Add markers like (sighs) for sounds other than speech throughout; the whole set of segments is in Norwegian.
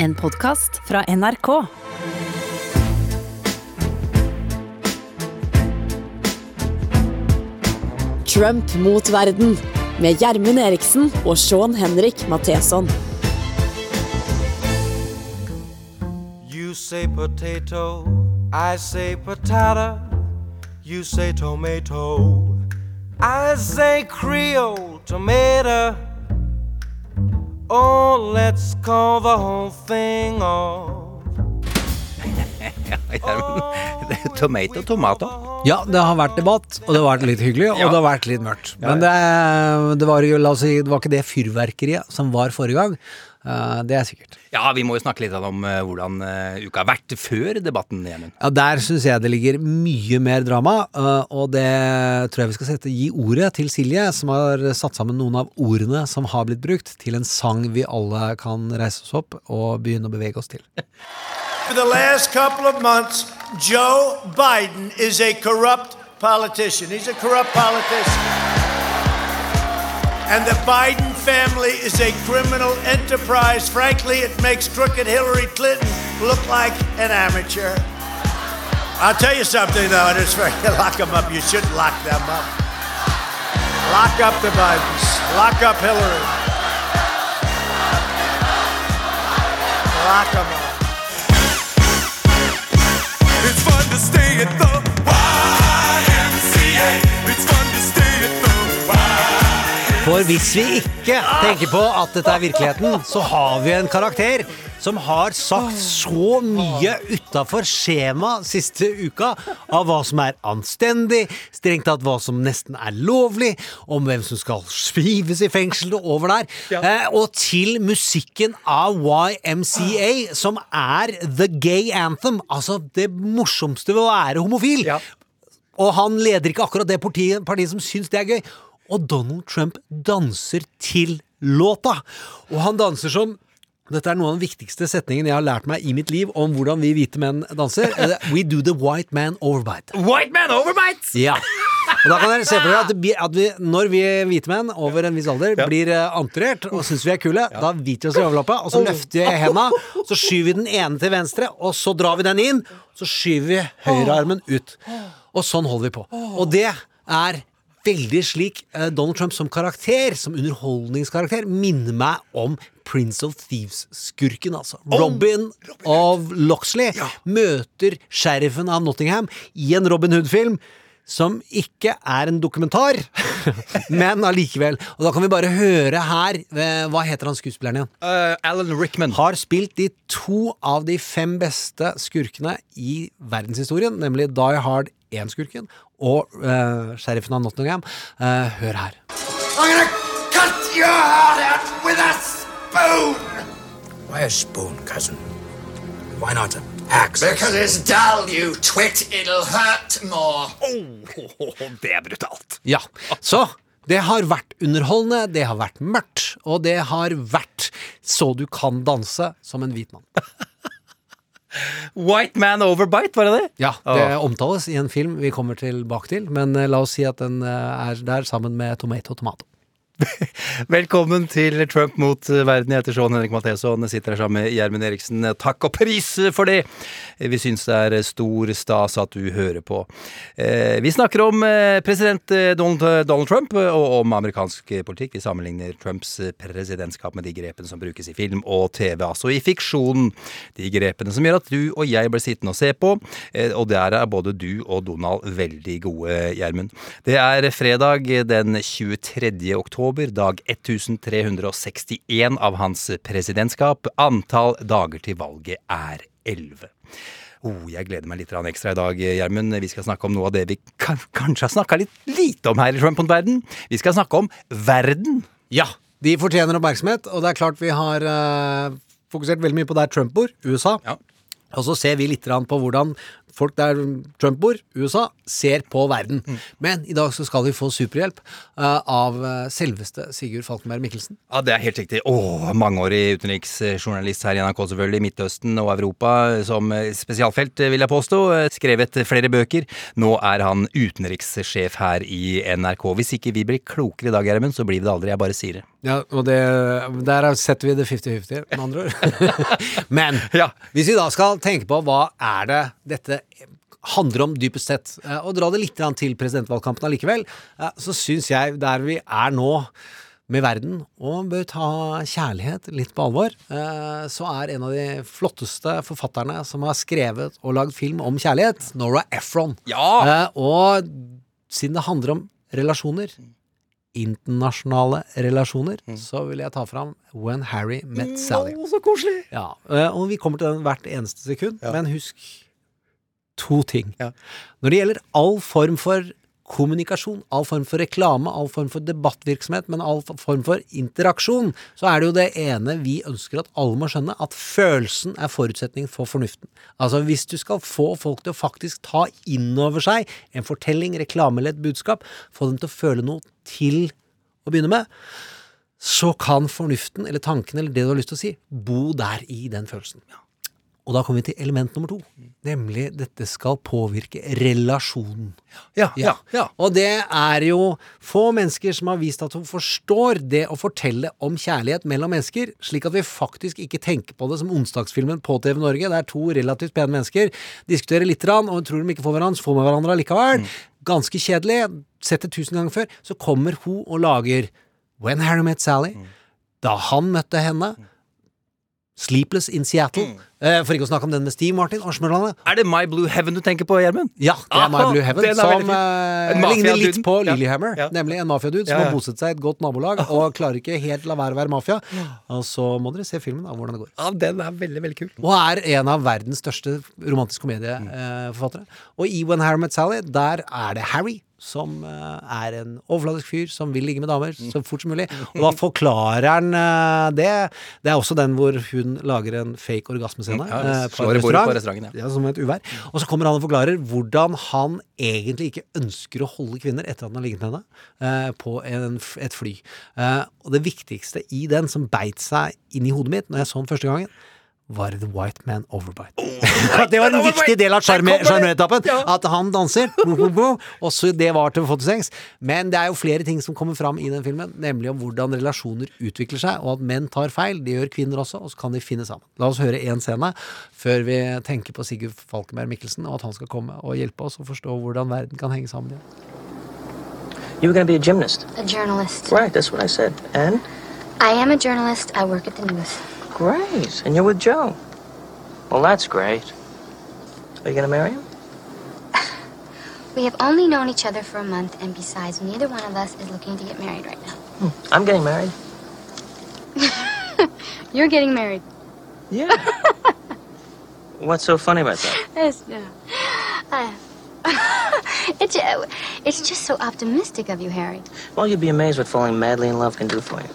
En podkast fra NRK. Trump mot verden med Gjermund Eriksen og Sean Henrik Matheson. You say potato, I say patata. You say tomato, I say Creole tomato. Oh, let's call the whole thing off. (laughs) Tomato, tomato. Ja, det har vært debatt, og det har vært litt hyggelig, og Ja. det har vært litt mørkt. Men det, det, var, jo, la oss si, det var ikke det fyrverkeriet som var forrige gang. Eh, det er sikkert. Ja, vi må jo snakke litt om eh, hvordan eh, uka har vært før debatten, Gjermund. Ja, Der syns jeg det ligger mye mer drama, og det tror jeg vi skal sette, gi ordet til Silje, som har satt sammen noen av ordene som har blitt brukt, til en sang vi alle kan reise oss opp og begynne å bevege oss til. For the last couple of months, Joe Biden is a corrupt politician. He's a corrupt politician. And the Biden family is a criminal enterprise. Frankly, it makes crooked Hillary Clinton look like an amateur. I'll tell you something, though, and it's fair. Lock them up. You shouldn't lock them up. Lock up the Bidens. Lock up Hillary. Lock them up. It's fun to stay at the For hvis vi ikke tenker på at dette er virkeligheten, så har vi en karakter som har sagt så mye utafor skjema siste uka av hva som er anstendig, strengt tatt hva som nesten er lovlig, om hvem som skal svives i fengsel og over der, eh, og til musikken av YMCA, som er the gay anthem, altså det morsomste ved å være homofil. Ja. Og han leder ikke akkurat det partiet, partiet som syns det er gøy. Og Donald Trump danser til låta. Og han danser som dette er noen av de viktigste setningene jeg har lært meg i mitt liv om hvordan vi hvite menn danser. Eh, We do the white man overbite. White man overbite! Ja. Og da kan dere se for dere at, vi, at vi, når vi hvite menn over en viss alder blir uh, anturert og syns vi er kule, da biter vi oss i overlappet, og så løfter vi henda, så skyver vi den ene til venstre, og så drar vi den inn, så skyver vi høyrearmen ut. Og sånn holder vi på. Og det er veldig slik eh, Donald Trump som karakter, som underholdningskarakter, minner meg om Prince of Thieves-skurken, altså. Robin of Loxley møter sheriffen av Nottingham i en Robin Hood-film. Som ikke er en dokumentar, (laughs) men allikevel. Og da kan vi bare høre her eh, Hva heter han skuespilleren igjen? Uh, Alan Rickman. Har spilt de to av de fem beste skurkene i verdenshistorien, nemlig Die Hard 1-skurken og uh, sheriffen av Nottingham. Uh, hør her. I'm gonna cut your heart out with a spoon! Why a spoon, cousin? Why not an axe? Because it's dull, you twit. It'll hurt more. (laughs) det er brutalt. Ja, så det har vært underholdende, det har vært mørkt, og det har vært så du kan danse som en hvit mann. (laughs) White man overbite, var det det? Ja, det omtales i en film vi kommer tilbake til, men eh, la oss si at den eh, er der sammen med Tomato Tomato. (laughs) Velkommen til Trump mot verden. Jeg heter Sean Henrik Matheson. Sitter her sammen med Gjermund Eriksen. Takk og pris for det! Vi syns det er stor stas at du hører på. Eh, Vi snakker om eh, president eh, Donald, Trump og om amerikansk politikk. Vi sammenligner Trumps presidentskap med de grepene som brukes i film og TV, altså i fiksjonen. De grepene som gjør at du og jeg blir sittende og se på, eh, og der er både du og Donald veldig gode, Gjermund. Det er fredag den 23. oktober, dag 1361 av hans presidentskap. Antall dager til valget er 11. Oh, jeg gleder meg litt ekstra i dag, Gjermund. Vi skal snakke om noe av det vi kan, kanskje har snakka litt lite om her i Trump mot verden. Vi skal snakke om verden. Ja, de fortjener oppmerksomhet, og det er klart vi har uh, fokusert veldig mye på der Trump bor, USA. Ja. Og så ser vi litt på hvordan folk der Trump bor, USA, ser på verden. Mm. Men i dag så skal vi få superhjelp uh, av eh, selveste Sigurd Falkenberg Mikkelsen. Ja, det er helt riktig. Åh, mangeårig utenriksjournalist her i NRK, selvfølgelig. Midtøsten og Europa som eh, spesialfelt, vil jeg påstå. Skrevet flere bøker. Nå er han utenrikssjef her i NRK. Hvis ikke vi blir klokere i dag, Gjermund, så blir vi det aldri. Jeg bare sier det. Ja, og det, der setter vi det 50-50, med andre ord. (laughs) (laughs) Men Ja. hvis vi da skal tenke på hva er det dette handler om dypest sett, eh, og dra det litt til presidentvalgkampen allikevel, eh, så syns jeg der vi er nå med verden, og bør ta kjærlighet litt på alvor, eh, så er en av de flotteste forfatterne som har skrevet og lagd film om kjærlighet, Nora Ephron. Ja! Og siden det handler om relasjoner, internasjonale relasjoner, så vil jeg ta fram When Harry Met Sally. så koselig! Ja, og vi kommer til den hvert eneste sekund, men husk to ting. Ja. Når det gjelder all form for kommunikasjon, all form for reklame, all form for debattvirksomhet, men all form for interaksjon, så er det jo det ene vi ønsker at alle må skjønne, at følelsen er forutsetning for fornuften. Altså hvis du skal få folk til å faktisk ta inn over seg en fortelling, reklame eller et budskap, få dem til å føle noe til å begynne med, så kan fornuften eller tanken eller det du har lyst til å si, bo der i den følelsen. Og da kommer vi til element nummer to, nemlig dette skal påvirke relasjonen. Ja, ja, ja. Og det er jo få mennesker som har vist at hun forstår det å fortelle om kjærlighet mellom mennesker, slik at vi faktisk ikke tenker på det som onsdagsfilmen på TV Norge, der to relativt pene mennesker diskuterer litt grann, og tror de ikke får hverandre, så får de hverandre likevel. Ganske kjedelig. Sett det tusen ganger før. Så kommer hun og lager When Harry Met Sally. Da han møtte henne. Sleepless in Seattle. Eh, for ikke å snakke om den med Steve Martin. Arsmørlandet. Er det My Blue Heaven du tenker på, Gjermund? Ja, det er My Blue Heaven, er som eh, ligner litt på. Lillehammer. Ja. Nemlig en mafiadude som Ja, ja. har bosatt seg i et godt nabolag og (laughs) klarer ikke helt la være å være mafia. Og så må dere se filmen av hvordan det går. Ja, den er veldig, veldig kul. Og er en av verdens største romantisk komedieforfattere. Og i When Harry Met Sally, der er det Harry. Som eh, er en overfladisk fyr som vil ligge med damer så fort som mulig. Og da forklarer han eh, det. Det er også den hvor hun lager en fake orgasmescene. Ja, eh, slår i bordet på restauranten, ja. Ja, som et uvær. Og så kommer han og forklarer hvordan han egentlig ikke ønsker å holde kvinner etter at han har ligget med henne, på en, et fly. Og det viktigste i den som beit seg inn i hodet mitt når jeg så den første gangen, var The White Man Overbite. (laughs) det var en viktig del av sjarme- Ja. At han danser, bo, bo, bo, og så det var til sengs. Men det er jo flere ting som kommer fram i den filmen, nemlig om hvordan relasjoner utvikler seg, og at menn tar feil. Det gjør kvinner også, og så kan de finne sammen. La oss høre én scene før vi tenker på Sigurd Falkenberg Mikkelsen, og at han skal komme og hjelpe oss å forstå hvordan verden kan henge sammen igjen. You were going to be a gymnast. A journalist. Right, that's what I said. And? I am a journalist. I work at the news. Great. And you're with Joe. Well, that's great. Are you going to marry him? (sighs) We have only known each other for a month, and besides, neither one of us is looking to get married right now. Hmm. I'm getting married. (laughs) You're getting married. Yeah. (laughs) What's so funny about that? Yes, no. I- it's, uh, it's just so optimistic of you, Harry. Well, you'd be amazed what falling madly in love can do for you.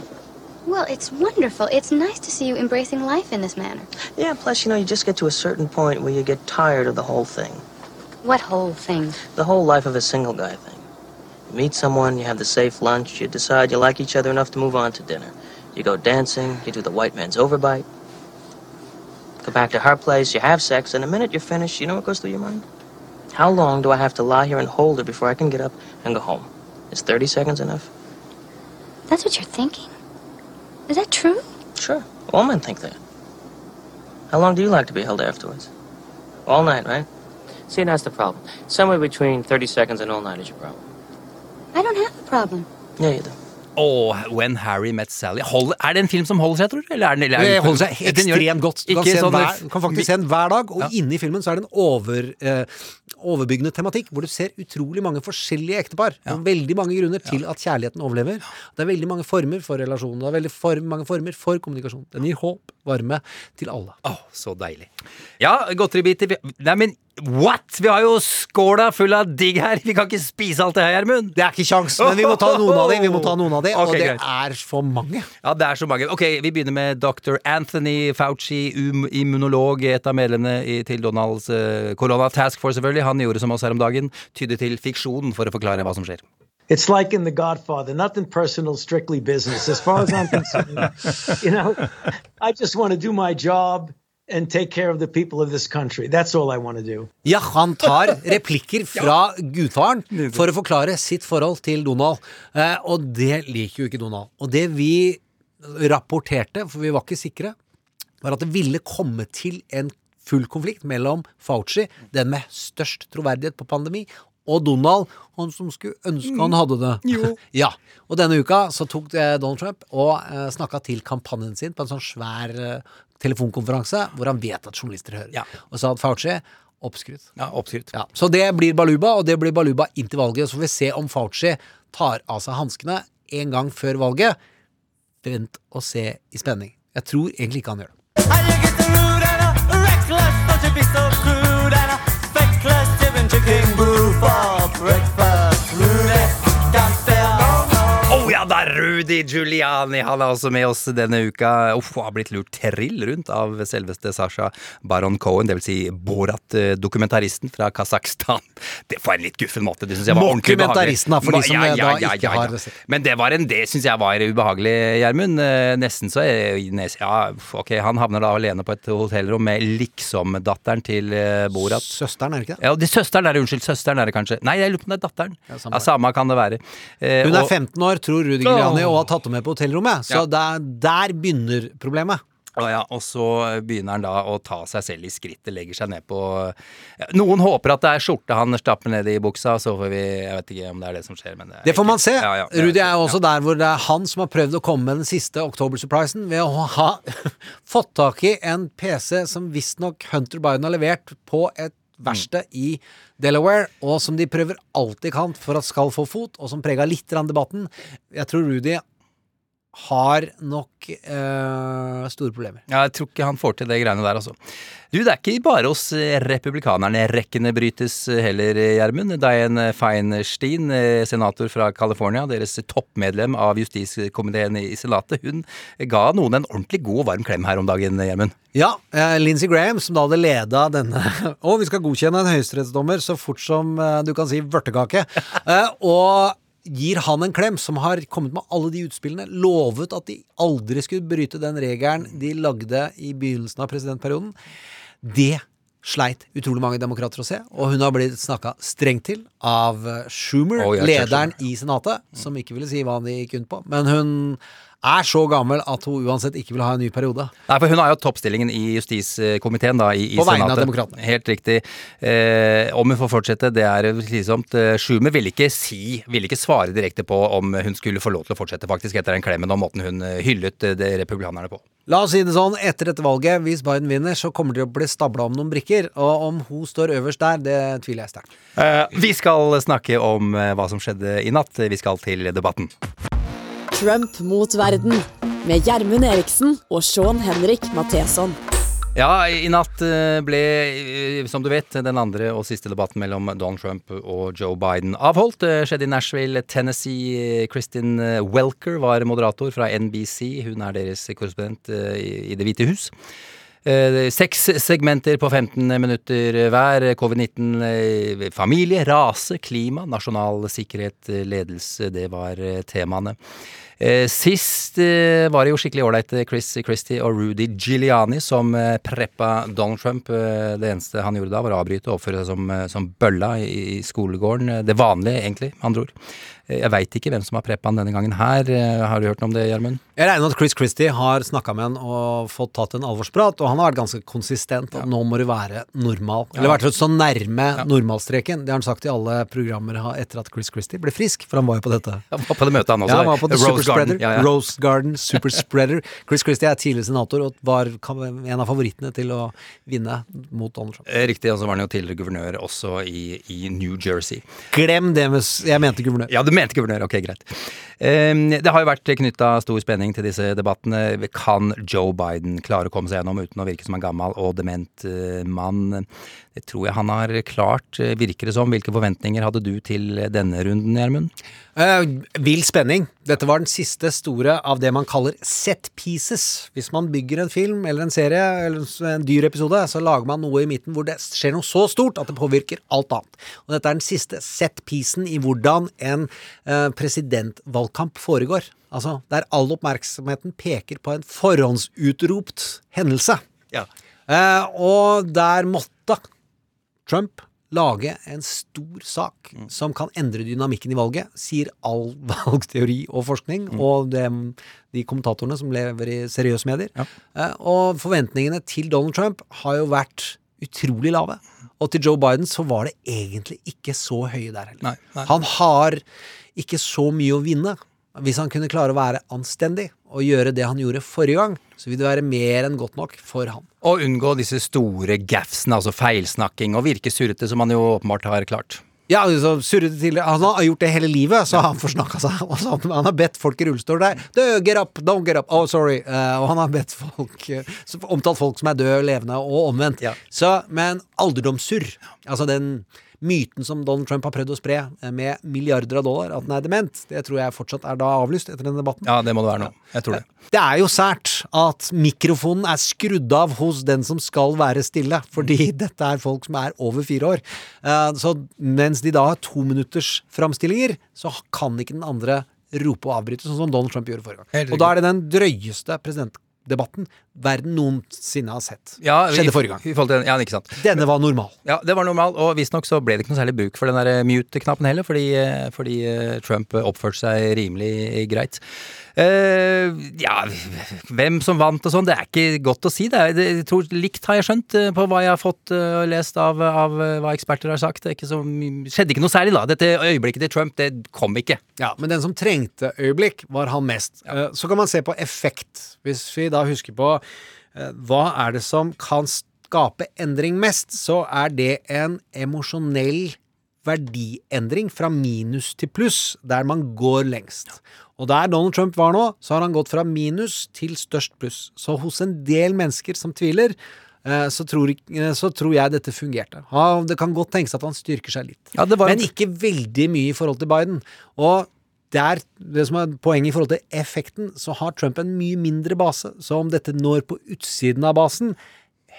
Well, it's wonderful. It's nice to see you embracing life in this manner. Yeah, plus, you know, you just get to a certain point where you get tired of the whole thing. What whole thing? The whole life of a single guy thing. You meet someone, you have the safe lunch, you decide you like each other enough to move on to dinner. You go dancing, you do the white man's overbite. Go back to her place, you have sex, and the minute you're finished, you know what goes through your mind? How long do I have to lie here and hold her before I can get up and go home? Is 30 seconds enough? That's what you're thinking. Is that true? Sure. All men think that. How long do you like to be held afterwards? All night, right? See, that's the problem. Somewhere between 30 seconds and all night is your problem. I don't have a problem. Yeah, you do. Åh, When Harry Met Sally. Hold, er det en film som holder seg, tror du? Eller er den, eller er holder seg ekstremt godt. Du kan, se sånn- hver, kan faktisk se den hver dag, og Ja. inne i filmen så er det en over, eh, overbyggende tematikk, hvor du ser utrolig mange forskjellige ektepar. Og veldig mange grunner til at kjærligheten overlever. Det er veldig mange former for relasjon, det er veldig for, mange former for kommunikasjon. Den gir håp, varme, til alle. Åh, så deilig. Ja, godteribiter. Nei, men What?! Vi har jo skåla full av digg her! Vi kan ikke spise alt det her, Gjermund! Det er ikke kjangs, men vi må ta noen av dem, vi må ta noen av de okay, og det greit. er for mange. Ja, det er så mange. Ok, Vi begynner med dr. Anthony Fauci, um, immunolog, et av medlemmene i, til Donalds uh, task force, selvfølgelig. Han gjorde som oss her om dagen, tydde til fiksjon for å forklare hva som skjer. It's like in The Godfather, nothing personal, strictly business. As far as I'm concerned, (laughs) you know, I just want to do my job and take care of the people of this country. That's all I want to do. Ja, han tar replikker (laughs) fra gudfaren for å forklare sitt forhold til Donald. Eh, og det liker jo ikke Donald. Og det vi rapporterte, for vi var ikke sikre, var at det ville komme til en full konflikt mellom Fauci, den med størst troverdighet på pandemi, og Donald, han som skulle ønske han hadde det. (laughs) ja, Og denne uka så tok eh, Donald Trump og eh, snakka til kampanjen sin på en sånn svær eh, telefonkonferanse hvor han vet at journalister hører. Og sa at Fauci oppskrytt. Ja, oppskrytt. Ja, så det blir baluba, og det blir baluba inntil valget. Så får vi se om Fauci tar av seg hanskene en gang før valget. Vent og se i spenning. Jeg tror egentlig ikke han gjør det. Oh Rudy Giuliani! Han er også med oss denne uka. Uff, har blitt lurt trill rundt av selveste Sasha Baron Cohen, dvs. Si Borat-dokumentaristen fra Kasakhstan. Det var en litt guffen måte. Det syns jeg var ordentlig ubehagelig. For de som da ikke har sett. Men det var en, det syns jeg var ubehagelig, Gjermund. Eh, Nesten så nes- Ja, ok, han havner da alene på et hotellrom med liksom-datteren til eh, Borat. Søsteren, er det ikke det? Ja, det søsteren er det, unnskyld. Søsteren er det kanskje. Nei, jeg lurer på om det er datteren. Ja, Ja, samme kan det være. Eh, Hun er 15 år, tror Rudy Giuliani, Åh. Og har tatt henne med på hotellrommet. Så der, der begynner problemet. Og, ja, og så begynner han da å ta seg selv i skrittet, legger seg ned på Noen håper at det er skjorte han stapper ned i buksa, så får vi Jeg vet ikke om det er det som skjer, men Det det får man se. Ja, ja, Rudi er jo også der hvor det er han som har prøvd å komme med den siste oktobersurprisen ved å ha (laughs) fått tak i en PC som visstnok Hunter Biden har levert på et verksted i Delaware, og som de prøver alt de kan for at skal få fot, og som prega litt debatten. Jeg tror Rudi har nok eh, store problemer. Ja, jeg tror ikke han får til det greiene der, altså. Du, det er ikke bare hos eh, republikanerne rekkene brytes eh, heller, Gjermund. Dian Feinstein, senator fra California, deres toppmedlem av justiskomiteen i Senatet, hun ga noen en ordentlig god og varm klem her om dagen, Gjermund. Ja, Lindsey Graham, som da hadde leda denne (laughs) Og vi skal godkjenne en høyesterettsdommer så fort som du kan si vørtekake. (laughs) Og gir han en klem, som har kommet med alle de utspillene, lovet at de aldri skulle bryte den regelen de lagde i begynnelsen av presidentperioden. Det sleit utrolig mange demokrater å se, og hun har blitt snakka strengt til av Schumer, Oh, lederen i Senatet, som ikke ville si hva han gikk rundt på. Men hun er så gammel at hun uansett ikke vil ha en ny periode. Nei, for hun har jo toppstillingen i justiskomiteen, da, i, i På vegne av demokratene. Helt riktig. Eh, om hun får fortsette, det er slitsomt. Eh, Schumer ville ikke si, ville ikke svare direkte på om hun skulle få lov til å fortsette, faktisk, etter den klemmen og måten hun eh, hyllet det republikanerne på. La oss si det sånn, etter dette valget, hvis Biden vinner, så kommer det til å bli stabla om noen brikker. Og om hun står øverst der, det tviler jeg sterkt. Eh, vi skal snakke om eh, hva som skjedde i natt. Vi skal til debatten. Trump mot verden med Gjermund Eriksen og Sean Henrik Matheson. Ja, i natt eh, ble, eh, som du vet, den andre og siste debatten mellom Donald Trump og Joe Biden avholdt. Det skjedde i Nashville, Tennessee. Kristin eh, Welker var moderator fra NBC. Hun er deres korrespondent eh, i Det hvite hus. Eh, Seks segmenter på 15 minutter hver. Covid-19, eh, familie, rase, klima, nasjonal sikkerhet, eh, ledelse. Det var temaene. Sist var det jo skikkelig ålreit Chris Christie og Rudy Giuliani som preppa Donald Trump. Det eneste han gjorde da, var å avbryte og oppføre seg som, som bølla i, skolegården. Det vanlige, egentlig, med andre ord. Jeg veit ikke hvem som har preppa han denne gangen her. Har du hørt noe om det, Gjermund? Jeg regner med at Chris Christie har snakka med han og fått tatt en alvorsprat, og han har vært ganske konsistent. At nå må du være normal. Eller Ja. vært så nærme normalstreken. Det har han sagt i alle programmer etter at Chris Christie ble frisk, for han var jo på dette. Han var på det møtet, han også. Ja, han var på Rose Garden, ja, ja. Rose Garden, Super Spreader. (laughs) Chris Christie er tidligere senator og var en av favorittene til å vinne mot Donald Trump. Eh, Riktig, og så var han jo tidligere guvernør også i, i New Jersey. Glem det med Jeg mente guvernør. Ja, du mente guvernør, ok, greit. Um, det har jo vært knytta stor spenning til disse debattene. Kan Joe Biden klare å komme seg gjennom uten å virke som en gammel og dement eh, mann? Det tror jeg han har klart, eh, virker det som. Hvilke forventninger hadde du til denne runden, Gjermund? Uh, vill spenning. Dette var den siste store av det man kaller set pieces. Hvis man bygger en film eller en serie eller en dyr episode, så lager man noe i midten hvor det skjer noe så stort at det påvirker alt annet. Og dette er den siste set piecen i hvordan en uh, presidentvalgkamp foregår. Altså der all oppmerksomheten peker på en forhåndsutropt hendelse. Ja. Uh, og der måtte Trump lage en stor sak som kan endre dynamikken i valget, sier all (laughs) valgteori og forskning, og de, de kommentatorene som lever i seriøse medier. Eh, og forventningene til Donald Trump har jo vært utrolig lave. Og til Joe Biden så var det egentlig ikke så høye der heller. Nei, nei. Han har ikke så mye å vinne. Hvis han kunne klare å være anstendig og gjøre det han gjorde forrige gang, så vil det være mer enn godt nok for han. Og unngå disse store gaffsene, altså feilsnakking, og virke surrete, som han jo åpenbart har klart. Ja, altså, surrete tidligere. Han har gjort det hele livet, så han forsnakka seg. Altså, han- har bedt folk i rullestol der «Du, Get up, don't get up. Oh, sorry. Uh, og han har bedt folk uh, omtalt folk som er døde, levende, og omvendt. Så, men alderdomssurr, altså den myten som Donald Trump har prøvd å spre eh, med milliarder av dollar, at den er dement, det tror jeg fortsatt er da avlyst etter denne debatten. Ja, det må det være nå. Jeg tror det. Det er jo sært at mikrofonen er skrudd av hos den som skal være stille, fordi dette er folk som er over fire år. Eh, Så mens de da har tominuttersframstillinger, framstillinger, så kan ikke den andre rope og avbryte, sånn som Donald Trump gjorde forrige gang. Og da er det den drøyeste presidentdebatten verden noensinne har sett. Ja, i- Skjedde forrige gang. I den- ja, ikke sant. Denne var normal. Ja, det var normal, og visstnok så ble det ikke noe særlig bruk for den der mute-knappen heller, fordi, eh, fordi eh, Trump oppførte seg rimelig greit. Uh, ja, hvem som vant og sånn, det er ikke godt å si. Det er, jeg tror Likt har jeg skjønt eh, på hva jeg har fått eh, og lest av, av eh, hva eksperter har sagt. Det er skjedde ikke noe særlig, da. Dette øyeblikket til Trump, det kom ikke. Ja, men den som trengte øyeblikk, var han mest. Eh, Så kan man se på effekt. Hvis vi da husker på eh, hva er det som kan skape endring mest, så er det en emosjonell verdiendring fra minus til pluss, der man går lengst. Og der Donald Trump var nå, så har han gått fra minus til størst pluss. Så hos en del mennesker som tviler, eh, så tror, eh, så tror jeg dette fungerte. Ja, det kan godt tenkes at han styrker seg litt. Ja, var Men ikke veldig mye i forhold til Biden. Og det er det som er poenget i forhold til effekten, så har Trump en mye mindre base. Så om dette når på utsiden av basen,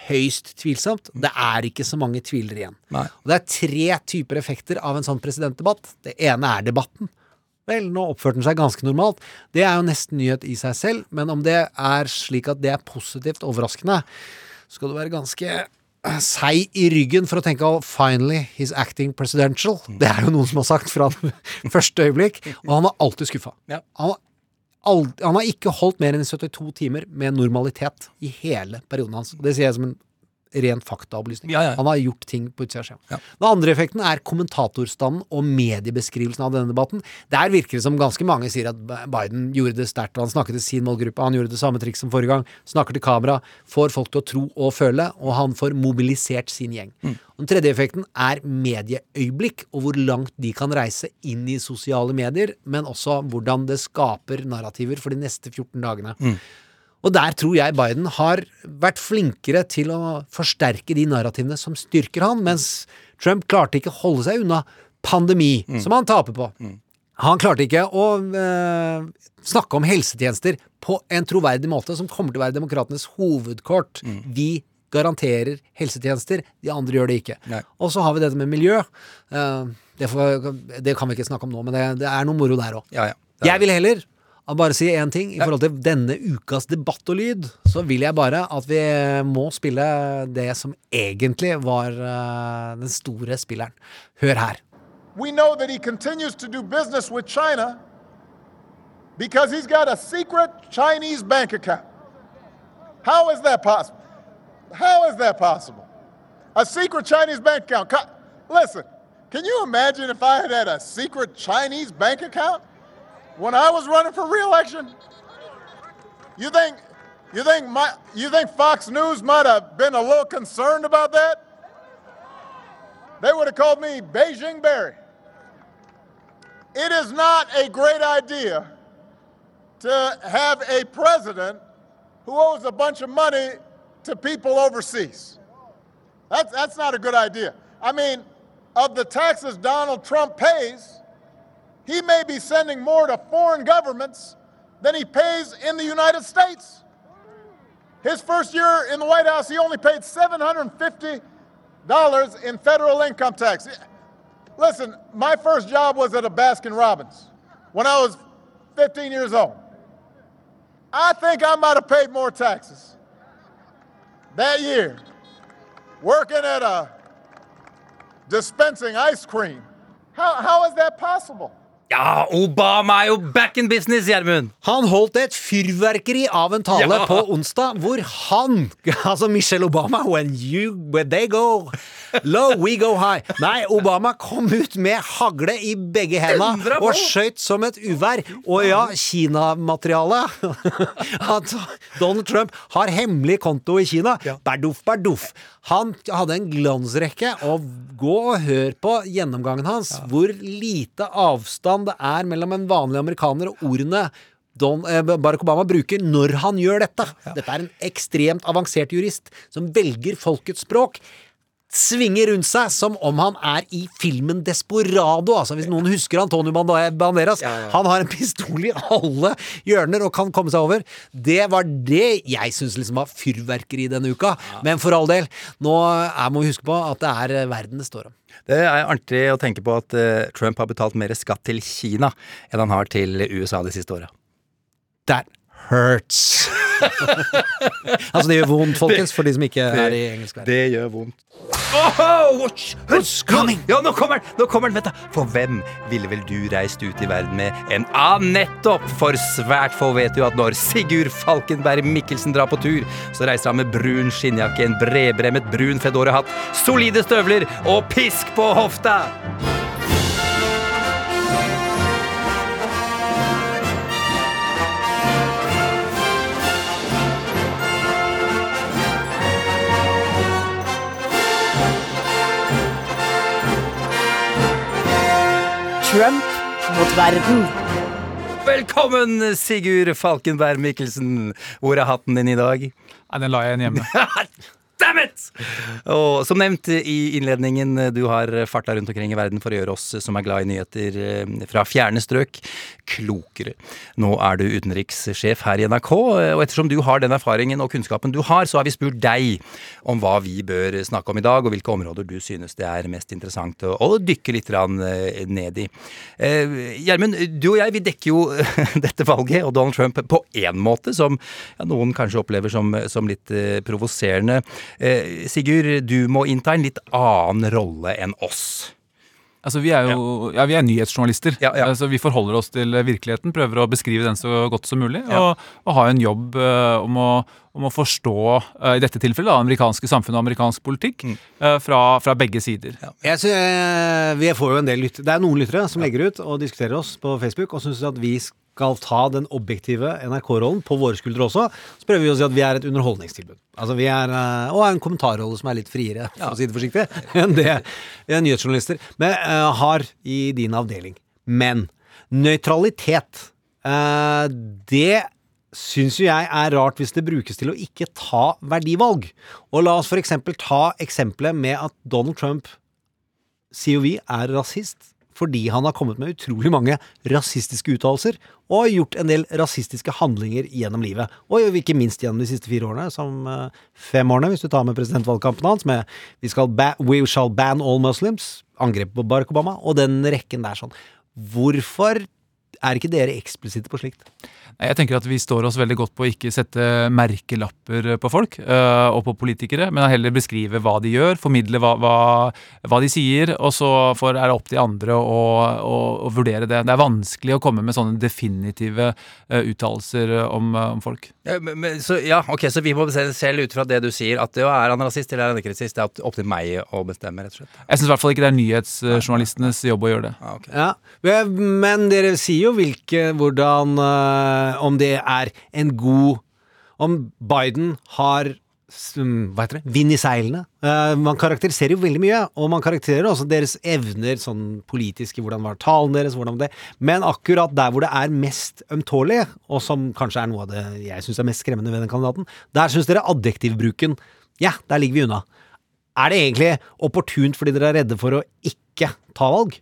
høyst tvilsomt. Det er ikke så mange tvilere igjen. Nei. Og det er tre typer effekter av en sånn presidentdebatt. Det ene er debatten. Vel, nå oppførte den seg ganske normalt. Det er jo nesten nyhet i seg selv, men om det er slik at det er positivt overraskende, skal du være ganske seig i ryggen for å tenke oh, finally, he's acting presidential. Det er jo noen som har sagt fra (laughs) første øyeblikk. Og han var alltid skuffa. Ja. Han, han har ikke holdt mer enn 72 timer med normalitet i hele perioden hans. Det sier jeg som en ren faktaopplysning. Ja, ja. Han har gjort ting på utsida av skjermen. Ja. Den andre effekten er kommentatorstanden og mediebeskrivelsen av denne debatten. Der virker det som ganske mange sier at Biden gjorde det sterkt, og han snakket til sin målgruppe. Han gjorde det samme triks som forrige gang. Snakker til kamera, får folk til å tro og føle, og han får mobilisert sin gjeng. Mm. Den tredje effekten er medieøyeblikk, og hvor langt de kan reise inn i sosiale medier, men også hvordan det skaper narrativer for de neste 14 dagene. Og der tror jeg Biden har vært flinkere til å forsterke de narrativene som styrker han, mens Trump klarte ikke å holde seg unna pandemi, som han taper på. Han klarte ikke å øh, snakke om helsetjenester på en troverdig måte, som kommer til å være demokratenes hovedkort. Vi garanterer helsetjenester, de andre gjør det ikke. Nei. Og så har vi dette med miljø. Uh, det, får, det kan vi ikke snakke om nå, men det, det er noe moro der òg. Ja, ja. Jeg vil heller I'll bare si én ting. I forhold til denne ukas debatt og lyd, så vil jeg bare at vi må spille det som egentlig var eh, den store spilleren. Hør her. We know that he continues to do business with China because he's got a secret Chinese bank account. How is that possible? How is that possible? A secret Chinese bank account. Co- Listen, can you imagine if I had had a secret Chinese bank account? When I was running for re-election? You think you think my you think Fox News might have been a little concerned about that? They would have called me Beijing Barry. It is not a great idea to have a president who owes a bunch of money to people overseas. That's, that's not a good idea. I mean, of the taxes Donald Trump pays, he may be sending more to foreign governments than he pays in the United States. His first year in the White House, he only paid $750 in federal income tax. Listen, my first job was at a Baskin Robbins when I was 15 years old. I think I might have paid more taxes that year working at a dispensing ice cream. How, how is that possible? Ja, Obama er jo back in business, Gjermund! Han holdt et fyrverkeri av en tale Ja. på onsdag hvor han, (laughs) altså Michelle Obama When you, when they go low, we go high. Nei, Obama kom ut med hagle i begge henda og skøyt som et uvær. Og ja, Kina-materiale. (laughs) At Donald Trump har hemmelig konto i Kina. Berduff, berduff. Han hadde en glansrekke, og gå og hør på gjennomgangen hans. Hvor lite avstand det er mellom en vanlig amerikaner og ordene Don, eh, Barack Obama bruker når han gjør dette. Dette er en ekstremt avansert jurist som velger folkets språk. Svinger rundt seg som om han er i filmen Desperado. Altså Hvis noen husker Antonio Banderas. Ja, ja. Han har en pistol i alle hjørner og kan komme seg over. Det var det jeg syns liksom var fyrverkeri denne uka. Men for all del, nå må vi huske på at det er eh, verden det står om. Det er artig å tenke på at eh, Trump har betalt mer skatt til Kina enn han har til USA de siste åra. That hurts. (laughs) altså, det gjør vondt, folkens, for de som ikke er i engelsk verden. Det gjør vondt. Oh, watch! Who's coming? Ja, nå kommer den! Nå kommer den, vent da! For hvem ville vel du reist ut i verden med en Ah, nettopp! For svært få vet jo at når Sigurd Falkenberg Mikkelsen drar på tur, så reiser han med brun skinnjakke, en bredbremmet brun Fedora-hatt, solide støvler og pisk på hofta! Trump mot verden. Velkommen, Sigurd Falkenberg Mikkelsen. Hvor er hatten din i dag? Nei, den la jeg igjen hjemme. (laughs) Damn it! Og som nevnt i innledningen, du har farta rundt omkring i verden for å gjøre oss som er glad i nyheter eh, fra fjerne strøk, klokere. Nå er du utenrikssjef her i NRK, og ettersom du har den erfaringen og kunnskapen du har, så har vi spurt deg om hva vi bør snakke om i dag, og hvilke områder du synes det er mest interessant å, dykke litt eh, ned i. Eh, Gjermund, du og jeg vi dekker jo (laughs) dette valget og Donald Trump på én måte, som noen kanskje opplever som, litt provoserende. Eh, Sigurd, du må innta en litt annen rolle enn oss. Altså, vi er jo ja. vi er nyhetsjournalister. Altså, vi forholder oss til virkeligheten, prøver å beskrive den så godt som mulig, og, og ha en jobb eh, om, å, om å forstå, eh, i dette tilfellet, da, amerikanske samfunn og amerikansk politikk eh, fra, fra begge sider. Jeg synes, eh, vi får jo en del lyttere Det er noen lyttere som legger ut og diskuterer oss på Facebook og syns at vi skal ta den objektive NRK-rollen på våre skuldre også. Så prøver vi å si at vi er et underholdningstilbud. Altså vi er, eh, Og en kommentarrolle som er litt friere, for å si det forsiktig, (laughs) enn det eh, nyhetsjournalister men, eh, har i din avdeling. Men nøytralitet, det syns jo jeg er rart hvis det brukes til å ikke ta verdivalg. Og la oss eksempel ta eksempelet med at Donald Trump sier jo vi er rasist fordi han har kommet med utrolig mange rasistiske uttalelser og gjort en del rasistiske handlinger gjennom livet. Og ikke minst gjennom de siste fire årene, som eh, fem årene, hvis du tar med presidentvalgkampen hans, med We skal ba We shall ban all Muslims, angrepet på Barack Obama, og den rekken der sånn. Hvorfor er ikke dere eksplisitte på slikt? Jeg tenker at Vi står oss veldig godt på å ikke sette merkelapper på folk øh, og på politikere, men heller beskrive hva de gjør, formidle hva, hva, hva de sier, og så får, er det opp til andre å, å, å vurdere det. Det er vanskelig å komme med sånne definitive øh, uttalelser om, om folk. Ja, men, men, så, ja, ok, så vi må se selv ut fra det du sier, at ja, er han rasist eller er han ikke rasist? Det er opp- til meg å bestemme, rett og slett. Jeg syns i hvert fall ikke det er nyhetsjournalistenes jobb å gjøre det. Ja, Men dere sier jo hvilke Hvordan eh, Om det er en god Om Biden har mm, hva heter det? Vind i seilene. Uh, man karakteriserer jo veldig mye, og man karakteriserer også deres evner sånn politiske, hvordan var talen deres, hvordan det Men akkurat der hvor det er mest ømtålig, og som kanskje er noe av det jeg syns er mest skremmende ved den kandidaten, der syns dere adjektivbruken Ja, der ligger vi unna. Er det egentlig opportunt fordi dere er redde for å ikke ta valg?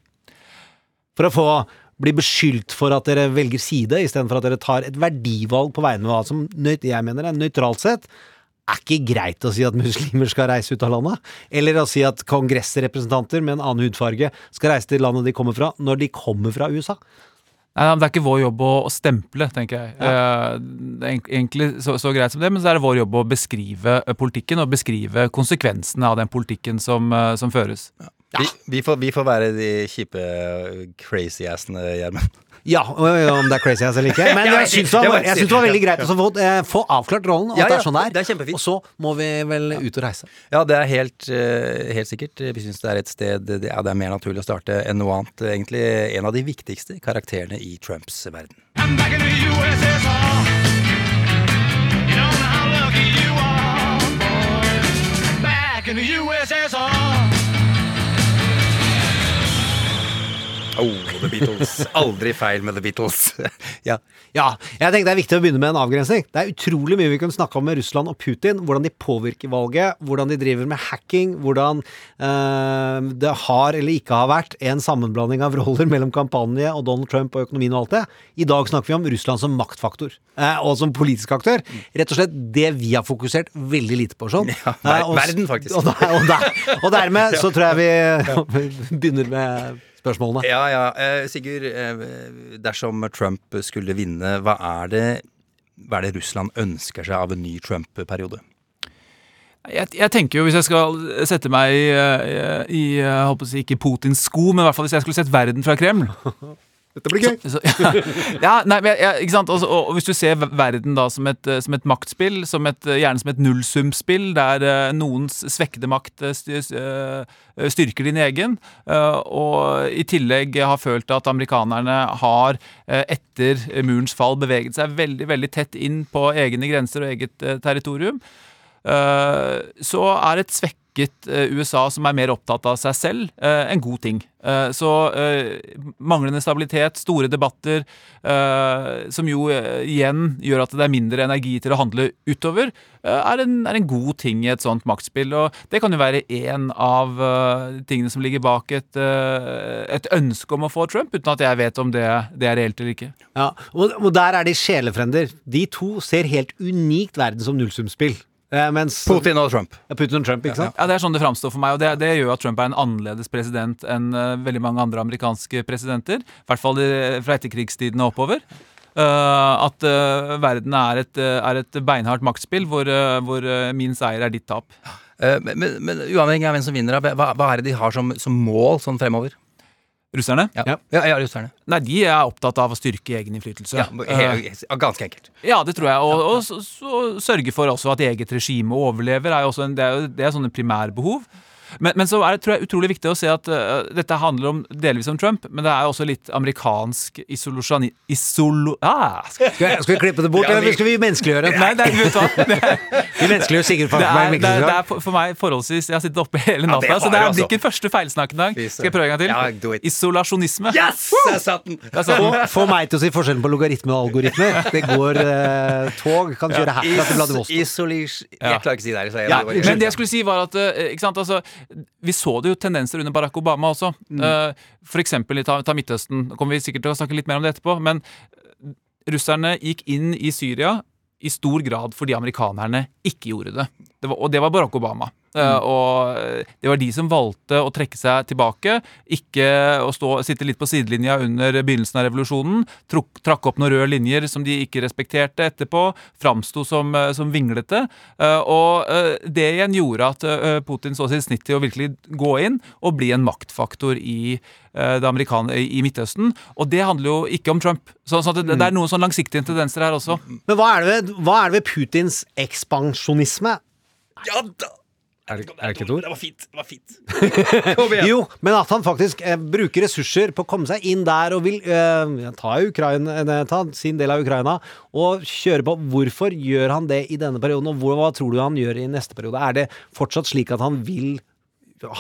For å få bli beskyldt for at dere velger side, istedenfor at dere tar et verdivalg på vegne av hva som jeg mener er nøytralt sett er ikke greit å si at muslimer skal reise ut av landet. Eller å si at kongressrepresentanter med en annen hudfarge skal reise til landet de kommer fra, når de kommer fra USA. Nei, men Det er ikke vår jobb å, stemple, tenker jeg. Eh, Det er egent- egentlig så, så greit som det, men så er det vår jobb å beskrive eh, politikken og beskrive konsekvensene av den politikken som, eh, som føres. Vi, vi, får, vi får være de kjipe crazy-assene, Gjermund. Ja, om det er crazy ass eller ikke. (laughs) Men jeg syns det, det var- veldig greit å få, eh, få avklart rollen, og Ja, ja, det er sånn det er. Og så må vi vel ut og reise. Ja, det er helt, eh, helt sikkert. Vi syns det er et sted det, er, det er mer naturlig å starte enn noe annet. Egentlig en av de viktigste karakterene i Trumps verden. I'm Back Oh, The Beatles. Aldri feil med The Beatles. (laughs) ja. Ja, jeg tenker det er viktig å begynne med en avgrensning. Det er utrolig mye vi kan snakke om med Russland og Putin. Hvordan de påvirker valget, hvordan de driver med hacking, hvordan eh, det har eller ikke har vært en sammenblanding av roller mellom kampanje og Donald Trump og økonomien og alt det. I dag snakker vi om Russland som maktfaktor, eh, og som politisk aktør. Rett og slett det vi har fokusert veldig lite på, sånn. (laughs) Ja, ver- Eh, og- verden, faktisk. (laughs) Og, der, og, der, og dermed så tror jeg vi begynner med spørsmålene. Ja, ja. Eh, Sigurd, eh, dersom Trump skulle vinne, hva er det hva er det Russland ønsker seg av en ny Trump-periode? Jeg, jeg tenker jo, Hvis jeg skal sette meg i, eh, i jeg håper å si, ikke Putins sko, men i hvert fall hvis jeg skulle sett verden fra Kreml (laughs) Dette blir gøy! Så, ja, (laughs) ja, nei, men jeg, ikke sant? Også, og, og hvis du ser verden da som et, eh, som et maktspill, som et, eh, gjerne som et nullsumspill, der uh, noens svekkede makt styr, uh, styrker din egen, uh, og i tillegg har følt at amerikanerne har etter murens fall beveget seg veldig, veldig tett inn på egne grenser og eget territorium, så er et svekket eh, USA som er mer opptatt av seg selv, eh, en god ting. Eh, Så manglende stabilitet, store debatter, som jo igjen gjør at det er mindre energi til å handle utover, er en, er en god ting i et sånt maktspill. Og det kan jo være en av tingene som ligger bak et, et ønske om å få Trump, uten at jeg vet om det, det er reelt eller ikke. Ja, og, og der er de sjelefrender. De to ser helt unikt verden som nullsumspill. Eh, mens Putin og Trump. Ja, Putin og Trump, ikke sant? Ja, Det er sånn det framstår for meg, og det, det gjør at Trump er en annerledes president enn uh, veldig mange andre amerikanske presidenter. I hvert fall fra etterkrigstiden og oppover. Uh, at uh, verden er et, er et beinhardt maktspill hvor, hvor min seier er ditt tap. Eh, Men, men, men uavhengig av hvem som vinner, hva, hva er det de har som, som mål sånn fremover? Russerne? Ja, ja, ja russerne. Nei, de er opptatt av å styrke egen innflytelse. Ja, Eh, ganske enkelt. Ja, det tror jeg. Og, og så, så sørge for også at eget regime overlever. Er jo også en, det, er det er sånne primærbehov. Men, men så er det tror jeg, utrolig viktig å se at uh, dette handler om, delvis om Trump, men det er også litt amerikansk isolusjoni... Isolo... Ah, Skal, vi, skal vi klippe det bort, Ja, vi- eller skal vi menneskeliggjøre? det? Nei, det er, vet du hva? (laughs) Det er, Vi menneskeliggjør Sigurd det er, det er, det er for, for meg forholdsvis Jeg har sittet oppe hele Ja, natta, det så det er- altså. blir ikke første feilsnakk dag. Skal jeg prøve en gang til? Ja. Isolasjonisme. Yes! Der satt den! Der satt den. Få, få meg til å si forskjellen på logaritme og algoritmer. Det går uh, tog, kan kjøre herfra til Vladivostok. Isolis... Jeg klarer ikke å si det her. Ja, men det jeg skulle si var at uh, ikke sant, altså, Vi så det jo tendenser under Barack Obama også. Mm. Eksempel i ta, ta Midtøsten. Kommer vi sikkert til å snakke litt mer om det etterpå. Men russerne gikk inn i Syria i stor grad fordi amerikanerne ikke gjorde det. Det var, og det var Barack Obama. Eh, og eh, det var de som valgte å trekke seg tilbake, ikke å stå, sitte litt på sidelinja under begynnelsen av revolusjonen, truk, trakk opp noen røde linjer som de ikke respekterte etterpå, framsto som, eh, som vinglete. Og det igjen gjorde at Putin så sitt snitt til å virkelig gå inn og bli en maktfaktor i i Midtøsten. Og det handler jo ikke om Trump. Så, så det, det er noen sånn langsiktige tendenser her også. Men hva er det ved, hva er det ved Putins ekspansjonisme? Ja da! Er det, er det ikke et ord? Det var fint. Det var fint. (laughs) Jo, men at han faktisk eh, bruker ressurser på å komme seg inn der og vil eh, ta, Ukraina, eh, ta sin del av Ukraina og kjøre på. Hvorfor gjør han det i denne perioden, og hvor, hva tror du han gjør i neste periode? Er det fortsatt slik at han vil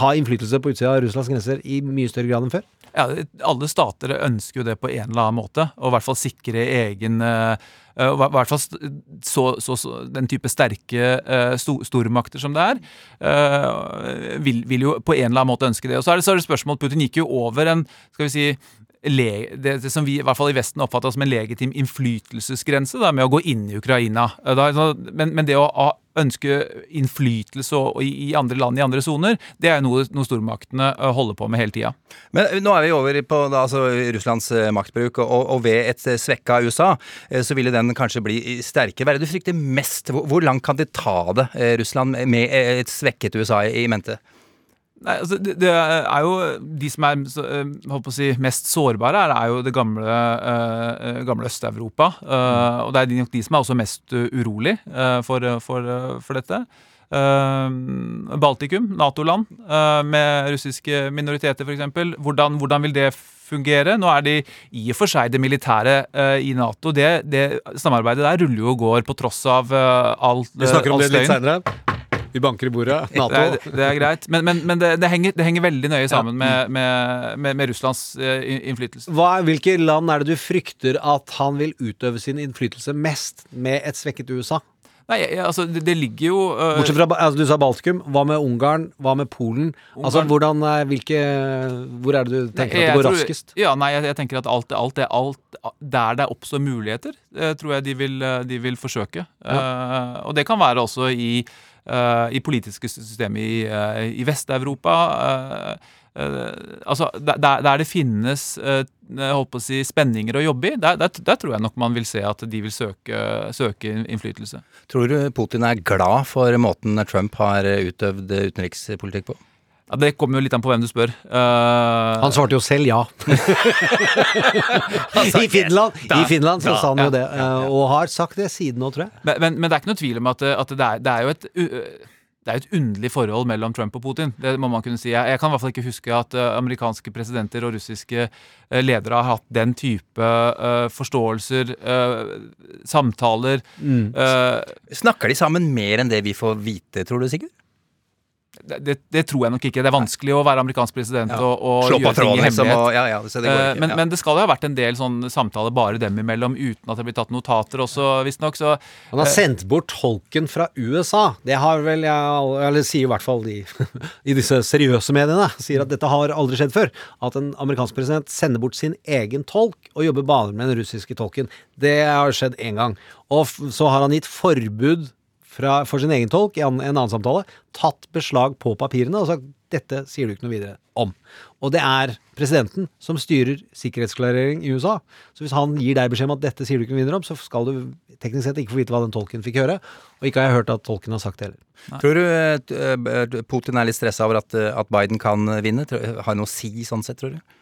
ha innflytelse på utsida av Russlands grenser i mye større grad enn før? Ja, Alle stater ønsker jo det på en eller annen måte, og i hvert fall sikre egen eh, I hvert fall så, så, så, den type sterke eh, sto, stormakter som det er, eh, vil, vil jo på en eller annen måte ønske det. Og så er det, så det spørsmål Putin gikk jo over en skal vi si, det, det som vi i hvert fall i Vesten oppfatta som en legitim innflytelsesgrense da, med å gå inn i Ukraina. Da, men, men det å ha, ønske innflytelse i, andre land, i andre soner, det er noe, noe stormaktene eh, holder på med hele tida. Men eh, nå er vi over på da, altså, Russlands eh, maktbruk, og, og ved et svekka USA, så ville den kanskje bli sterkere. Hva er det du frykter mest? Hvor, hvor langt kan de ta det, Russland, med et svekket USA i mente? Nei, altså, det, det er jo De som er eh, holdt på å si, mest sårbare, er, er jo det gamle, uh, gamle Øst-Europa. Eh, og det er de- nok de som er også mest uh, urolig uh, for, for, for dette. Baltikum, Nato-land, med russiske minoriteter f.eks. Hvordan, hvordan vil det fungere? Nå er de i og for seg det militære i Nato. Det, det samarbeidet der ruller jo og går på tross av uh, alt Vi snakker om det litt seinere. Vi banker i bordet. (laughs) Nato. Det er, det er greit, men, men, men det, det, henger, det henger veldig nøye sammen med, med, med, med Russlands eh, innflytelse. Hva, hvilke land er det du frykter at han vil utøve sin innflytelse mest med et svekket USA? Nei, altså, det, det ligger jo uh, Bortsett fra altså, Du sa Baltikum. Hva med Ungarn? Hva med Polen? Altså, hvordan, eh, hvilke, Hvor er det du tenker at det går tror- raskest? Ja, nei, jeg, jeg tenker at alt, alt, det, alt der det oppstår muligheter, tror jeg de vil, de vil forsøke. Eh, og det kan være også i, i politiske systemet i, eh, i Vest-Europa. eh, eh, altså, der, der det finnes eh, holdt på å si, spenninger å jobbe i, der, der, der tror jeg nok man vil se at de vil søke, søke innflytelse. Tror du Putin er glad for måten Trump har utøvd utenrikspolitikk på? Ja, Det kommer jo litt an på hvem du spør. Uh, Han svarte jo selv ja. (laughs) I Finland, I Finland så Da, sa han jo ja, det, eh, og har sagt det siden nå, tror jeg. Men, men, men det er ikke noe tvil om at, at det, er, det er jo et uh, det er jo et underlig forhold mellom Trump og Putin. Det må man kunne si. Jeg, jeg kan i hvert fall ikke huske at eh, amerikanske presidenter og russiske ledere har hatt den type uh, forståelser, uh, samtaler Mm. uh, Snakker de sammen mer enn det vi får vite, tror du, Sigurd? Det, det, det tror jeg nok ikke. Det er vanskelig å være amerikansk president Ja. og, og Slå gjøre ting i hemmelighet. liksom, hemmelighet. og- ja, ja, så det Eh, ikke, men, ja. men det skal jo ha vært en del sånn samtaler bare dem imellom, uten at det blir tatt notater også, visstnok. Så Han har eh, sendt bort tolken fra USA. Det har vel jeg Eller sier i hvert fall de (laughs) i disse seriøse mediene. Sier at dette har aldri skjedd før. At en amerikansk president sender bort sin egen tolk og jobber bare med den russiske tolken. Det har skjedd én gang. Og f- så har han gitt forbud fra, for sin egen tolk i en, en annen samtale. Tatt beslag på papirene og sagt dette sier du ikke noe videre om. Og det er presidenten som styrer sikkerhetsklarering i USA. Så hvis han gir deg beskjed om at dette sier du ikke noe videre om, så skal du teknisk sett ikke få vite hva den tolken fikk høre. Og ikke har jeg hørt at tolken har sagt det heller. Tror du eh, eh, Putin er litt stressa over at, eh, at Biden kan vinne? Har noe å si sånn sett, tror du?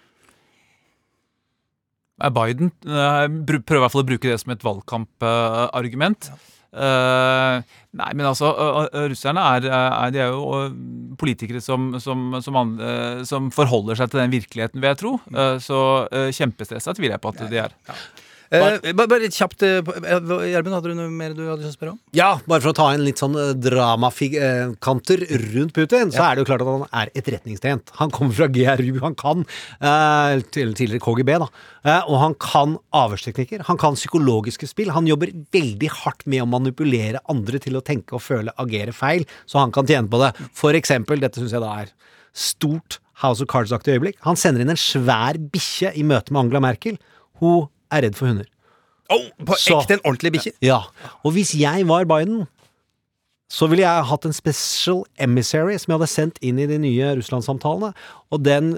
Biden prøver i hvert fall å bruke det som et valgkampargument. Eh, nei, men altså, russerne er, er, de er jo politikere som, som, som, an- eh, som forholder seg til den virkeligheten, vil jeg tro. Eh, så kjempestressa tviler jeg på at de er. Eh, bare, bare litt kjapt, eh, eh, Gjermund, hadde du noe mer du hadde lyst til å spørre om? Ja, bare for å ta en litt sånn eh, dramakanter rundt Putin, så Ja. er det jo klart at han er etterretningstjent. Han kommer fra GRU, han kan eh, til, tidligere KGB, da. Eh, og han kan avhørsteknikker. Han kan psykologiske spill. Han jobber veldig hardt med å manipulere andre til å tenke og føle, agere feil, så han kan tjene på det. For eksempel, dette syns jeg da er stort House of Cards-aktig øyeblikk. Han sender inn en svær bikkje i møte med Angela Merkel. Hun er redd for hunder. Oh, på Så- ekte en ordentlig bikkje? Ja. Og hvis jeg var Biden, så ville jeg hatt en special emissary som jeg hadde sendt inn i de nye Russland-samtalene. Og den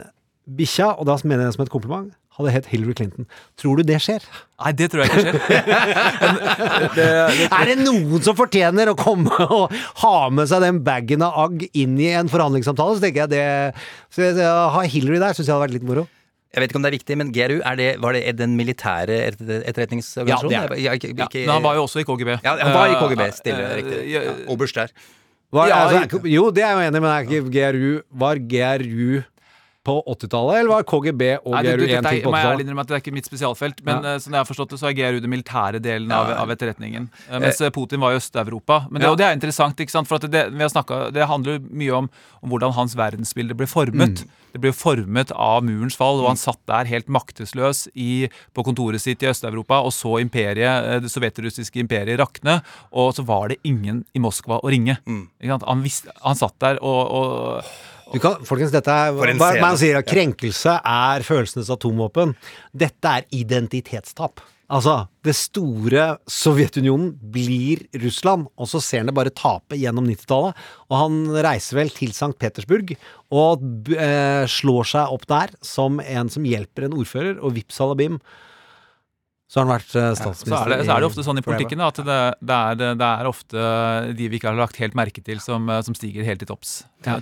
bikkja, og da mener jeg det som et kompliment, hadde hett Hillary Clinton. Tror du det skjer? Nei, det tror jeg ikke skjer. (laughs) Er det noen som fortjener å komme og ha med seg den bagen av agg inn i en forhandlingssamtale, så tenker jeg det så jeg- Hillary der syns jeg hadde vært litt moro. Jeg vet ikke om det er viktig, men GRU, er det, var det den militære etterretningsorganisasjonen? Ja, det er det. Ja, ikke- Ja, men han var jo også i KGB. Ja, han var i KGB, Eh, stille, eh, riktig. Oberst der. Var, Ja, altså, jo, det er jeg enig i, men ikke GRU Var GRU på 80-tallet, eller var KGB og Nei, GRU én ting på jeg ærlig 80-tallet? innrømme at det er ikke mitt spesialfelt, men Ja. eh, sånn jeg har forstått det, så er GRU den militære delen av, av etterretningen. Eh, Mens eh, Putin var i Øst-Europa. Men det, og det er interessant, ikke sant? for det, vi har snakket, det handler mye om, om hvordan hans verdensbilde ble formet. Det ble formet av murens fall, og han satt der helt maktesløs i, på kontoret sitt i Øst-Europa og så imperiet, eh, det sovjetrussiske imperiet rakne, og så var det ingen i Moskva å ringe. Sant? Han, visste, han satt der og, og kan, folkens, dette er hva-. Man sier at krenkelse er følelsenes atomvåpen. Dette er identitetstap. Altså, det store Sovjetunionen blir Russland, og så ser han det bare tape gjennom 90-tallet. Og han reiser vel til St. Petersburg og eh, slår seg opp der som en som hjelper en ordfører, og vips salabim, så har han vært eh, så er, det, så er det ofte sånn i politikken da, at det, det, er, det er ofte de vi ikke har lagt helt merke til, som, som stiger helt til topps.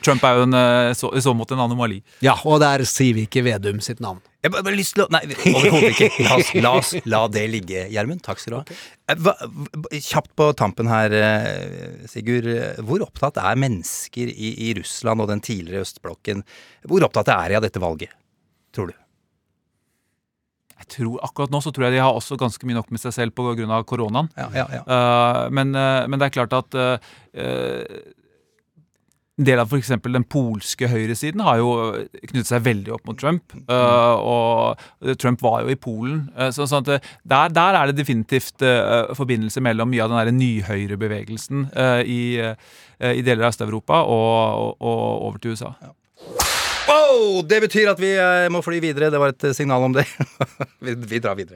Trump er jo en, eh, så, i så måte en anomali. Ja, og der sier vi ikke Vedum sitt navn. Jeg bare, bare lyst til å Nei, overhodet ikke. La oss, la oss la det ligge, Gjermund. Takk skal du ha. Eh, Kjapt på tampen her, eh, Sigurd. eh, Hvor opptatt er mennesker i, i Russland og den tidligere østblokken Hvor opptatt er de av dette valget, tror du? Tror, akkurat nå så tror jeg de har også ganske mye nok med seg selv pga. koronaen. Ja, ja, ja. Uh, men, uh, men det er klart at uh, en del av f.eks. den polske høyresiden har jo knyttet seg veldig opp mot Trump. eh, og Trump var jo i Polen. så, sånn der, der er det definitivt forbindelse mellom mye av den nyhøyrebevegelsen i, i deler av Øst-Europa og, og, og over til USA. Wow, det betyr at vi eh, må fly videre. Det var et eh, signal om det. (laughs) vi, vi drar videre.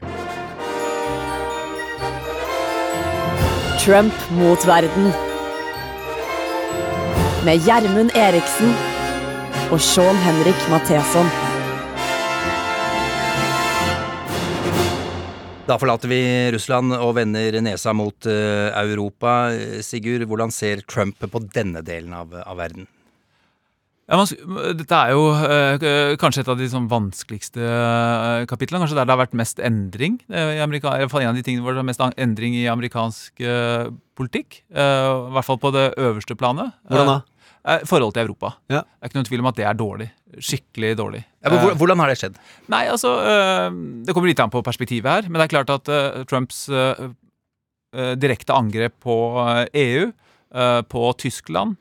Trump mot verden. Med Gjermund Eriksen og Sean Henrik Matheson. Da forlater vi Russland og vender nesa mot eh, Europa. Sigurd, hvordan ser Trump på denne delen av, av verden? Ja, man, dette er jo øh, kanskje et av de sånn vanskeligste øh, kapitlene. Kanskje der det har vært mest endring. Øh, i Amerika, i hvert fall En av de tingene hvor det er mest endring i amerikansk politikk. I hvert fall på det øverste planet. Hvordan da? Forholdet til Europa. Ja. Det er ikke noen tvil om at det er dårlig. Skikkelig dårlig. Ja, men Hvordan har det skjedd? Nei, altså Det kommer litt an på perspektivet her, men det er klart at Trumps direkte angrep på EU, eh, på Tyskland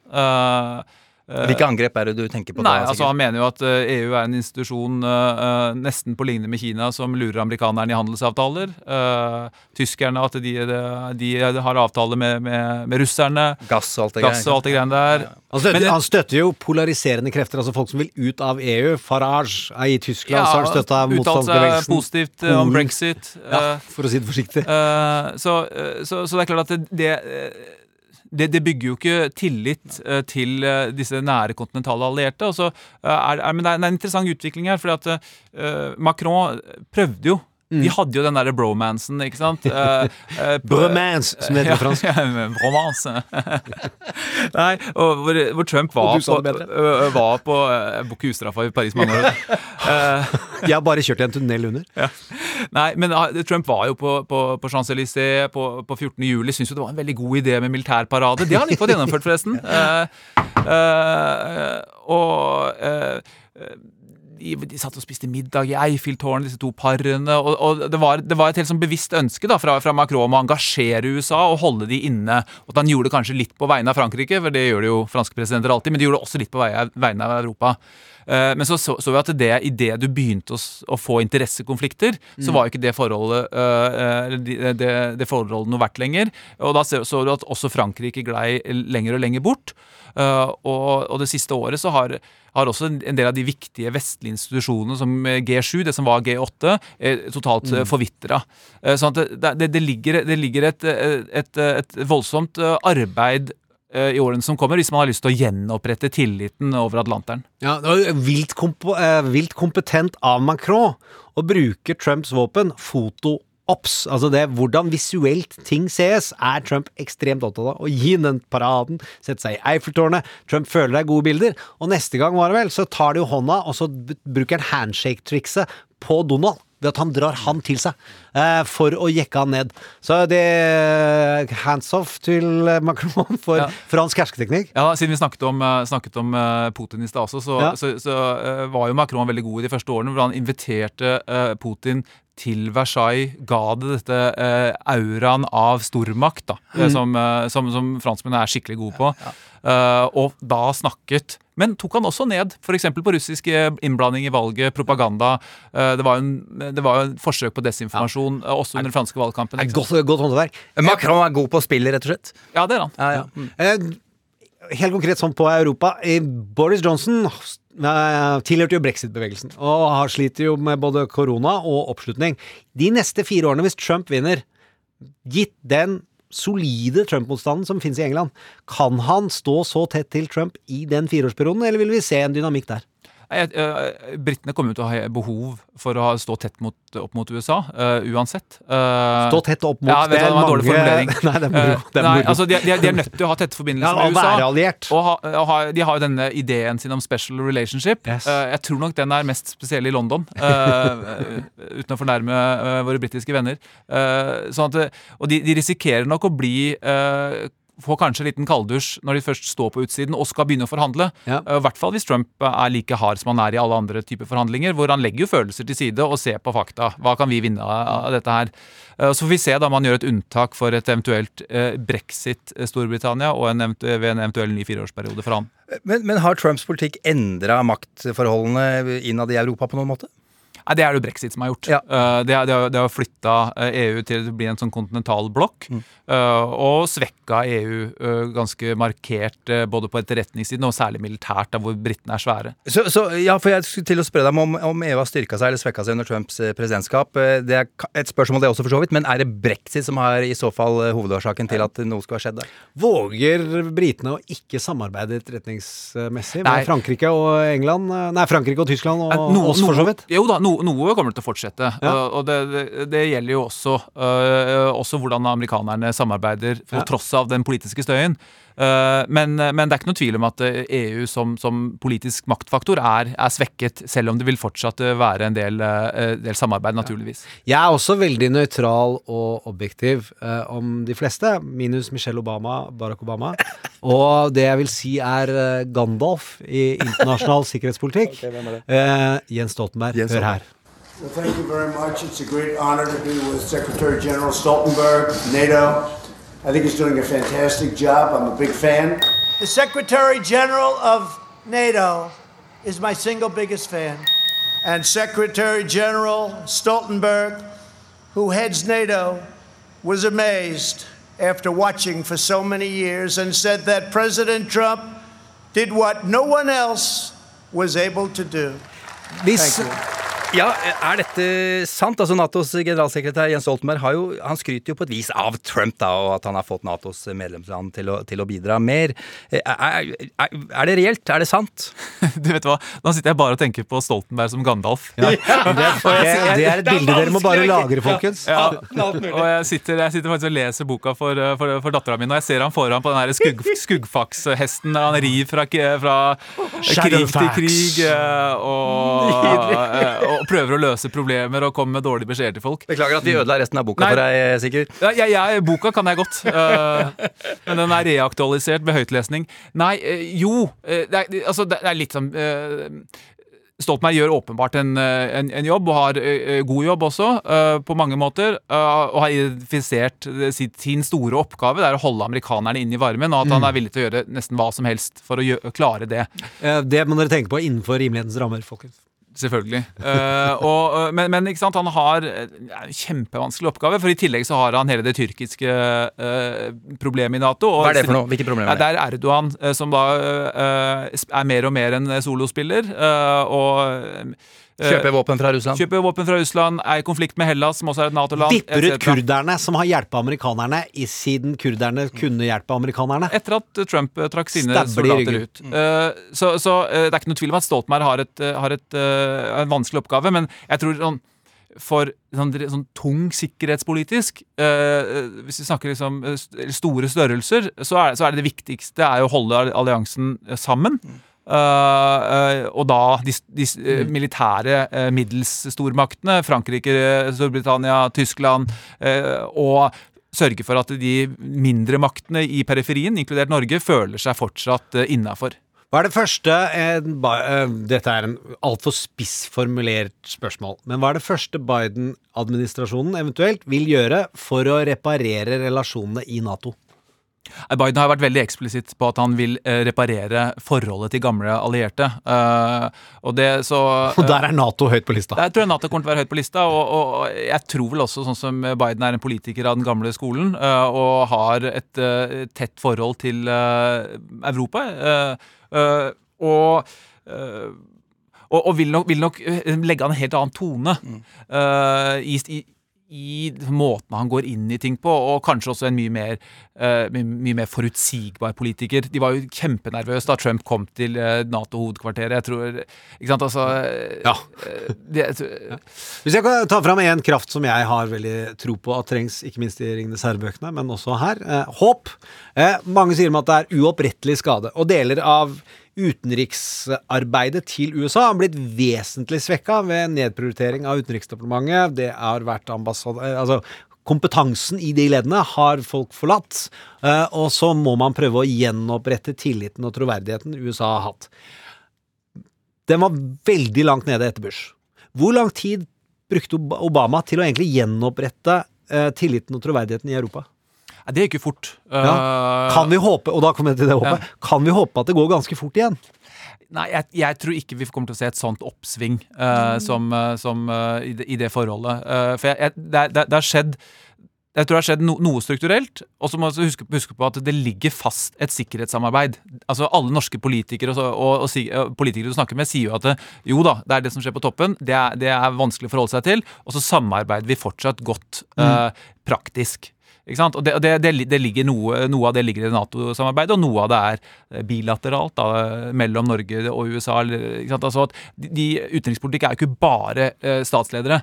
Hvilke angrep er det du tenker på Nei, da? altså Han mener jo at eh, EU er en institusjon eh, eh, nesten på lignende med Kina som lurer amerikanerne i handelsavtaler. Uh, tyskerne at de, de, har avtale med, med, med russerne. Gass og alt det Gass alt det greiene der. Han støtter, Men- han støtter jo polariserende krefter, altså folk som vil ut av EU. Farage er i Tyskland, så har han støtta uttalt seg positivt eh, om brexit. brexit. Ja, eh, for å si det forsiktig. Eh, så, eh, så, så det er klart at det, det, eh, det, det bygger jo ikke tillit uh, til uh, disse nære kontinentale allierte. Så, eh, er, er, men det er, det er en interessant utvikling her. fordi at Macron prøvde jo. De hadde jo den derre bromansen, ikke sant? Uh, (laughs) eh, Bromance, som det heter på fransk. (laughs) Ja, bromance. (laughs) Nei, og hvor, hvor Trump var Og på, det bedre. var på uh, Jeg bor ikke ustraffa i Paris mange år. Eh, Jeg har bare kjørt i en tunnel under. ja. Nei, men ah, Trump var jo på, på, på Champs-Élysées på, på 14. juli. Syns jo det var en veldig god idé med militærparade. Det har han ikke fått gjennomført, forresten. Eh, eh, og eh, de, satt og spiste middag i Eiffeltårnet, disse to parene. Og, og det, var, det var et helt sånn bevisst ønske da, fra, fra Macron om å engasjere USA og holde de inne. Og at han gjorde det kanskje litt på vegne av Frankrike, for det gjør det jo franske presidenter alltid, men de gjorde det også litt på vegne av Europa. Eh, Men så så vi at det idet du begynte å, å få interessekonflikter, så Mm. var jo ikke det forholdet eh, eh, det, det forholdet noe verdt lenger. Og da så så du at også Frankrike glei lenger og lenger bort. Og, og det siste året så har, har også en del av de viktige vestlige institusjonene som eh, G7, det som var G8, eh, totalt mm. Forvitra. sånn at det, det, det ligger, det ligger et, et, et, voldsomt arbeid i årene som kommer, hvis man har lyst til å gjenopprette tilliten over Atlanteren. Ja, det var vilt, kompo, eh, vilt kompetent av Macron å bruke Trumps våpen, foto-ops. Altså det hvordan visuelt ting ses, er Trump ekstremt opptatt av. Å gi den paraden, sette seg i Eiffeltårnet. Trump føler det er gode bilder. Og neste gang, var det vel, så tar de jo hånda, og så bruker han handshake-trikset på Donald. Ved at han drar han til seg eh, for å jekke han ned. Så det hands off til Macron for Ja. fransk hersketeknikk. Ja, Siden vi snakket om, eh, snakket om eh, Putin i stad også, så, Ja. så, så var jo Macron veldig god i de første årene, hvor han inviterte Putin til Versailles, ga det dette eh, auraen av stormakt, da, Mm. som, som, som franskmennene er skikkelig gode på. Eh, og da snakket Men tok han også ned f.eks. på russisk eh, innblanding i valget, propaganda. Eh, det var jo en- det var jo et forsøk på desinformasjon ja. også under den franske valgkampen. Godt, godt håndverk. Macron er god på spillet, rett og slett. Ja, det er han. Ja, ja. Mm. Eh, helt konkret sånn på Europa. Boris Johnson tilhørte jo brexit-bevegelsen og har sliter jo med både korona og oppslutning. De neste fire årene, hvis Trump vinner, gitt den solide Trump-motstanden som finnes i England, kan han stå så tett til Trump i den fireårsperioden, eller vil vi se en dynamikk der? Eh, Britene kommer jo til å ha behov for å stå tett mot, opp mot USA, uh, uansett. Uh, Stå tett opp mot ja, det er det var en dårlig formulering. (laughs) Nei, det er moro. Uh, er nei, altså, de, de, de er nødt til å ha tette forbindelser Ja, med USA. være alliert. Og, ha, og ha, de har jo denne ideen sin om special relationship. Yes. Jeg tror nok den er mest spesiell i London, (laughs) uten å fornærme våre britiske venner. Sånn at, og de, de risikerer nok å bli eh, få kanskje en liten kalddusj når de først står på utsiden og skal begynne å forhandle. Ja. Eh, I hvert fall hvis Trump er like hard som han er i alle andre typer forhandlinger, hvor han legger jo følelser til side og ser på fakta. Hva kan vi vinne av dette her? Eh, Så får vi se da om han gjør et unntak for et eventuelt eh, brexit eh, Storbritannia og en ved en eventuell ny fireårsperiode for han. Men, men har Trumps politikk endra maktforholdene innad i Europa på noen måte? Nei, Det er det jo brexit som har gjort. Ja. Eh, det, det, har- det har flytta EU til å bli en sånn kontinental blokk. Mm. eh, og svekka EU eh, ganske markert eh, både på etterretningssiden og særlig militært, da hvor britene er svære. Så, så, ja, for Jeg skulle til å spørre deg om, om EU har styrka seg eller svekka seg under Trumps eh, presidentskap. Eh, Det er et spørsmål det også, for så vidt. Men er det brexit som har i så fall eh, hovedårsaken til at noe skulle ha skjedd der? Våger britene å ikke samarbeide etterretningsmessig Nei. med Frankrike og England? Nei, Frankrike og Tyskland og Eh, noe- oss, for så vidt? Jo da, no, noe kommer til å fortsette. Ja. Uh, og det, det, det gjelder jo også, uh, også hvordan amerikanerne samarbeider på Ja. tross av den politiske støyen. Uh, men, men det er ikke noe tvil om at EU som, som politisk maktfaktor er, er svekket, selv om det vil fortsatt være en del, del samarbeid, naturligvis. Jeg er også veldig nøytral og objektiv eh, om de fleste, minus Michelle Obama, Barack Obama. (laughs) Og det jeg vil si er eh, Gandalf i internasjonal (laughs) sikkerhetspolitikk. Eh, Jens Stoltenberg, Jens hør her. Well, thank you very much. It's a great honor to be with Secretary General Stoltenberg, NATO. I think he's doing a fantastic job. I'm a big fan. The Secretary General of NATO is my single biggest fan. And Secretary General Stoltenberg, who heads NATO, was amazed after watching for so many years and said that President Trump did what no one else was able to do. Hvis, Thank you. Ja, Er dette sant? Altså Natos generalsekretær Jens Stoltenberg har jo, han skryter jo på et vis av Trump da, og at han har fått Natos medlemsland til å, til å bidra mer. Er, er, er det reelt? Er det sant? (laughs) Du vet hva, Nå sitter jeg bare og tenker på Stoltenberg som Gandalf. (laughs) det, det, det er et bilde dere må bare lagre, folkens. Ja, (laughs) og jeg sitter, jeg sitter faktisk og leser boka for, eh, for, for dattera mi, og jeg ser han foran på den her skugg, skuggfakshesten. Han rir fra, fra krig til krig og, og, eh, og prøver å løse problemer og komme med dårlige beskjeder til folk. Beklager at vi ødela resten av boka Nei. for deg, Sigurd. Ja, jeg, jeg, boka kan jeg godt, Uh, men den er reaktualisert med høytlesning. Nei, uh, jo eh, det, er, altså, det er litt sånn Stoltenberg gjør åpenbart en, eh, en, en jobb, og har eh, god jobb også, uh, på mange måter. Uh, og har identifisert eh, sin, store oppgave, det er å holde amerikanerne inne i varmen, og at han er villig til å gjøre nesten hva som helst for å gjøre, klare det. Uh, Det må dere tenke på innenfor rimelighetens rammer, folkens. Selvfølgelig. Uh, og, eh, men, men han har eh, en kjempevanskelig oppgave, for i tillegg så har han hele det tyrkiske uh, problemet i Nato. og- Hva er det for noe? Hvilke problemer Ja, er det? det er Erdogan, som da uh, er mer og mer en solospiller. og Kjøper våpen fra Russland. Kjøper våpen fra Russland, er i konflikt med Hellas, som også er et Nato-land. Vipper ut kurderne, som har hjulpet amerikanerne, i siden kurderne kunne hjelpe amerikanerne. Etter at eh, Trump eh, trakk sine Stabber soldater ut. Eh, så så eh, det er ikke noe tvil om at Stoltenberg har, et, eh, har et, eh, en vanskelig oppgave, men jeg tror sånn for sånn, sånn tung sikkerhetspolitisk eh, Hvis vi snakker liksom eh, st- store størrelser, så er, så er det det viktigste er å holde alliansen sammen. sammen. Eh, eh, og da de, de eh, militære uh, middelsstormaktene, Frankrike, Storbritannia, Tyskland, og sørge for at de mindre maktene i periferien, inkludert Norge, føler seg fortsatt innafor. Hva er det første Dette er en altfor spissformulert spørsmål. Men hva er det første Biden-administrasjonen eventuelt vil gjøre for å reparere relasjonene i Nato? Biden har vært veldig eksplisitt på at han vil eh, reparere forholdet til gamle allierte. Eh, og det så (laughs) Og der er Nato høyt på lista. Der tror jeg Nato kommer til å være høyt på lista, og, og jeg tror vel også, sånn som Biden er en politiker av den gamle skolen, eh, og har et eh, tett forhold til eh, Europa, eh, eh, og eh, og, og vil nok, vil nok eh, legge an en helt annen tone eh, i, i, i måten han går inn i ting på, og kanskje også en mye mer, uh, mye mer forutsigbar politiker. De var jo kjempenervøse da Trump kom til eh, Nato-hovedkvarteret. Jeg tror Ikke sant, altså Ja. eh, (laughs) ja. Hvis jeg kan ta fram en kraft som jeg har veldig tro på at trengs, ikke minst i Ringenes herre-bøkene, men også her. Eh, håp. Eh, mange sier om at det er uopprettelig skade. Og deler av utenriksarbeidet til USA har blitt vesentlig svekka ved nedprioritering av Utenriksdepartementet. Det har vært ambassade... eh, Altså, kompetansen i de leddene har folk forlatt. Eh, og så må man prøve å gjenopprette tilliten og troverdigheten USA har hatt. Den var veldig langt nede etter Bush. Hvor lang tid brukte Obama til å egentlig gjenopprette eh, tilliten og troverdigheten i Europa? Det gikk jo fort. Ja. Eh, Kan vi håpe, og da kommer jeg til det håpet, kan vi håpe at det går ganske fort igjen? Nei, jeg, jeg tror ikke vi kommer til å se et sånt oppsving uh, som, eh, som uh, i, det, i det forholdet. Uh, for jeg, jeg, det, det, det har skjedd jeg tror det har skjedd no, noe strukturelt. Og så må vi huske, huske på at det ligger fast et sikkerhetssamarbeid. Altså Alle norske politikere og, og, og, og politikere du snakker med, sier jo at det, jo da, det er det som skjer på toppen. Det er, det er vanskelig å forholde seg til. Og så samarbeider vi fortsatt godt eh, praktisk. Ikke sant? Og det, det, det, ligger noe, noe av det ligger i Nato-samarbeidet, og noe av det er eh, bilateralt da, mellom Norge og USA. Ikke sant? Altså at de, utenrikspolitikk er jo ikke bare eh, statsledere.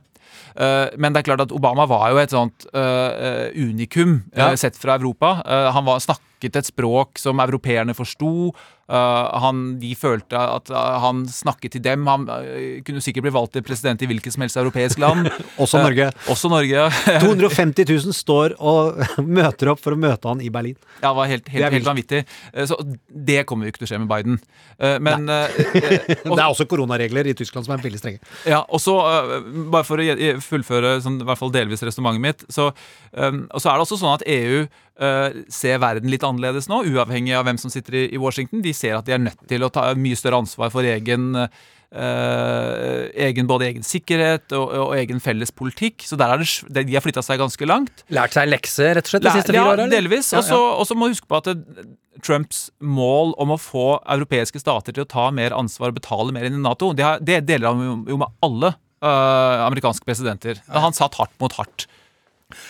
Eh, men det er klart at Obama var jo et sånt unikum Ja. sett fra Europa. Han var, snakket et språk som europeerne forsto. Eh, han, de følte at eh, han snakket til dem. Han eh, kunne sikkert bli valgt til president i hvilket som helst europeisk land. (laughs) Også Norge. også Norge, 250 000 (laughs) står og (laughs) møter opp for å møte han i Berlin. Ja, det var helt, helt, det helt vanvittig. Så det kommer jo ikke til å skje med Biden. Men eh, Det er også koronaregler i Tyskland som er veldig strenge. Ja, og så, bare for å fullføre sånn, i hvert fall delvis resonnementet mitt, så, og så er det også sånn at EU eh, ser verden litt annerledes nå, uavhengig av hvem som sitter i, i Washington. De ser at de er nødt til å ta mye større ansvar for egen uh, egen, både egen sikkerhet og, og egen felles politikk. Så der er det, de har flytta seg ganske langt. Lært seg lekse, rett og slett, de siste fire ja, åra? delvis. Ja, ja. og så må du huske på at det, Trumps mål om å få europeiske stater til å ta mer ansvar og betale mer inn i Nato, det, har, det deler han jo, jo med alle uh, amerikanske presidenter. Han satt hardt mot hardt.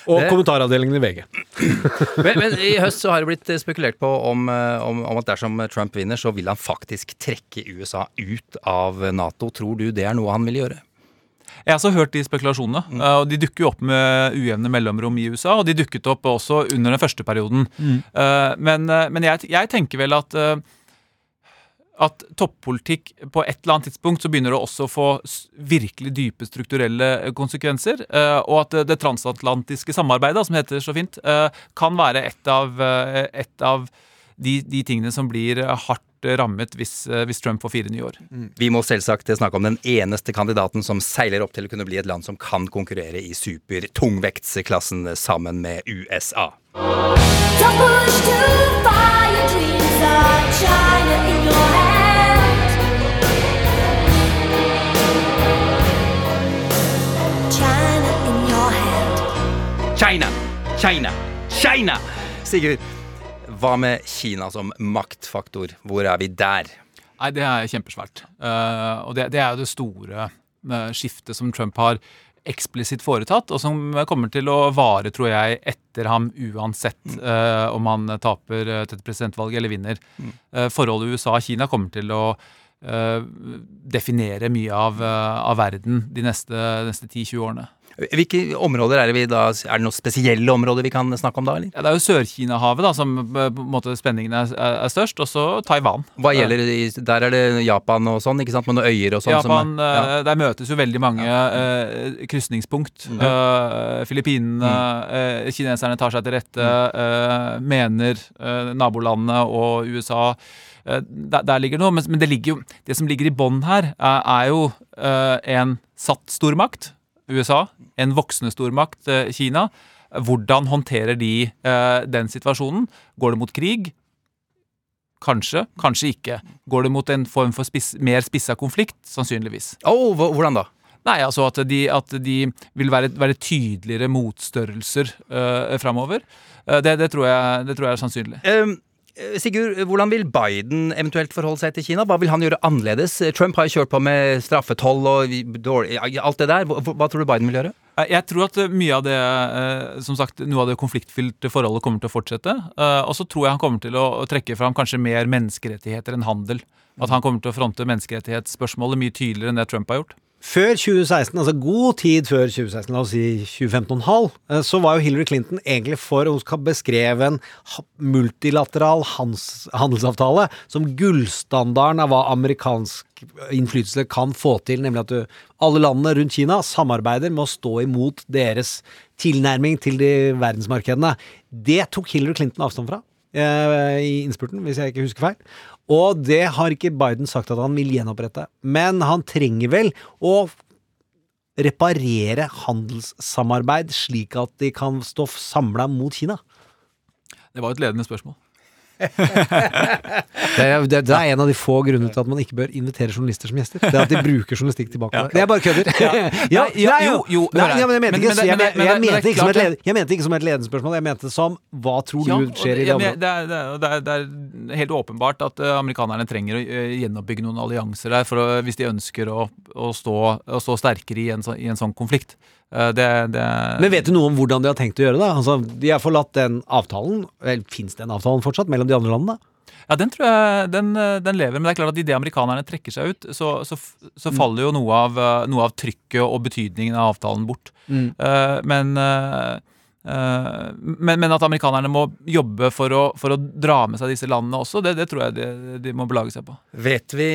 Og Det- kommentaravdelingen i VG. (clears throat) men, men i høst så har det blitt spekulert på om, eh, om, om at dersom Trump vinner, så vil han faktisk trekke USA ut av Nato. Tror du det er noe han vil gjøre? Jeg har også hørt de spekulasjonene. Mm. øh, og De dukker jo opp med ujevne mellomrom i USA, og de dukket opp også under den første perioden. Mm. Men men jeg, jeg tenker vel at at toppolitikk på et eller annet tidspunkt så begynner det også å få virkelig dype strukturelle eh, konsekvenser. eh, Og at det, transatlantiske samarbeidet, som heter så fint, eh, kan være et av, et av de, de tingene som blir hardt rammet hvis, hvis Trump får fire nye år. Vi må selvsagt snakke om den eneste kandidaten som seiler opp til å kunne bli et land som kan konkurrere i supertungvektsklassen sammen med USA. Don't push too far, China in your. China in your hand. China! China! China! Sigurd, hva med Kina som maktfaktor? Hvor er vi der? Nei, det er kjempesvært. Uh, og det, det er jo det store eh, skiftet som Trump har eksplisitt foretatt, og som kommer til å vare, tror jeg, etter ham uansett eh, om han taper til dette presidentvalget eller vinner. Eh, forholdet USA-Kina kommer til å uh, definere mye av, eh, av verden de neste, neste 10-20 årene. Hvilke områder er det vi da Er det noen spesielle områder vi kan snakke om da, eller? Ja, det er jo Sør-Kina-havet da, som eh, på en måte spenningen er, er størst, og så Taiwan. Hva gjelder Der er det Japan og sånn, ikke sant? Med noen øyer og sånn? Japan, som, er- eh, Der møtes jo veldig mange eh, krysningspunkt. Eh, Filippinene, eh, kineserne tar seg til rette, mm. mener nabolandene og USA. Der, der ligger noe, men, men det, ligger jo, det som ligger i bånn her, er, er jo en satt stormakt, USA, en voksende stormakt, eh, Kina. Hvordan håndterer de eh, den situasjonen? Går det mot krig? Kanskje, kanskje ikke. Går det mot en form for spiss, mer spissa konflikt? Sannsynligvis. Oh, hvordan da? Nei, altså at de, at de vil være, være tydeligere motstørrelser uh, framover. Uh, det, det, tror jeg, det tror jeg er sannsynlig. Um, Sigurd, hvordan vil Biden eventuelt forholde seg til Kina? Hva vil han gjøre annerledes? Trump har jo kjørt på med straffetoll og dårlig, alt det der. Hva, tror du Biden vil gjøre? Eh, Jeg tror at eh, mye av det eh, Som sagt, noe av det konfliktfylte forholdet kommer til å fortsette. Eh, Og så tror jeg han kommer til å trekke fram kanskje mer menneskerettigheter enn handel. At han kommer til å fronte menneskerettighetsspørsmålet mye tydeligere enn det Trump har gjort. Før 2016, altså god tid før 2016, la oss si 2015,5, eh, så var jo Hillary Clinton egentlig for Hun skal beskreve en multilateral handelsavtale som gullstandarden av hva amerikansk innflytelse kan få til, nemlig at du, alle landene rundt Kina samarbeider med å stå imot deres tilnærming til de verdensmarkedene. Det tok Hillary Clinton avstand fra i innspurten, hvis jeg ikke husker feil. Og det har ikke Biden sagt at han vil gjenopprette. Men han trenger vel å reparere handelssamarbeid slik at de kan stå samla mot Kina. Det var et ledende spørsmål. (laughs) Det er, det, det er en av de få grunnene til at man ikke bør invitere journalister som gjester. Det er at de bruker journalistikk tilbake. Det er bare kødder. Ja, (laughs) ja, jo, jo, Nei, ja, jeg mente Men- ikke, jeg, mente ikke som et jeg mente ikke som et ledende spørsmål, jeg mente som hva tror du skjer i det, det området? det, er, det, er, det, er, er helt åpenbart at eh, amerikanerne trenger å eh, gjenoppbygge noen allianser der å, hvis de ønsker å, å, stå, å stå sterkere i en, i en sånn konflikt. Eh, Det, det, Men vet du noe om hvordan de har tenkt å gjøre det? Altså, de har forlatt den avtalen. Vel, Fins den avtalen fortsatt mellom de andre landene? Ja, den tror jeg den, eh, den lever. Men det er klart at idet amerikanerne trekker seg ut, så, så, så Mm. faller jo noe av, eh, noe av trykket og betydningen av avtalen bort. Mm. Eh, men, men, men at amerikanerne må jobbe for å, for å dra med seg disse landene også, det, det tror jeg de, de må belage seg på. Vet vi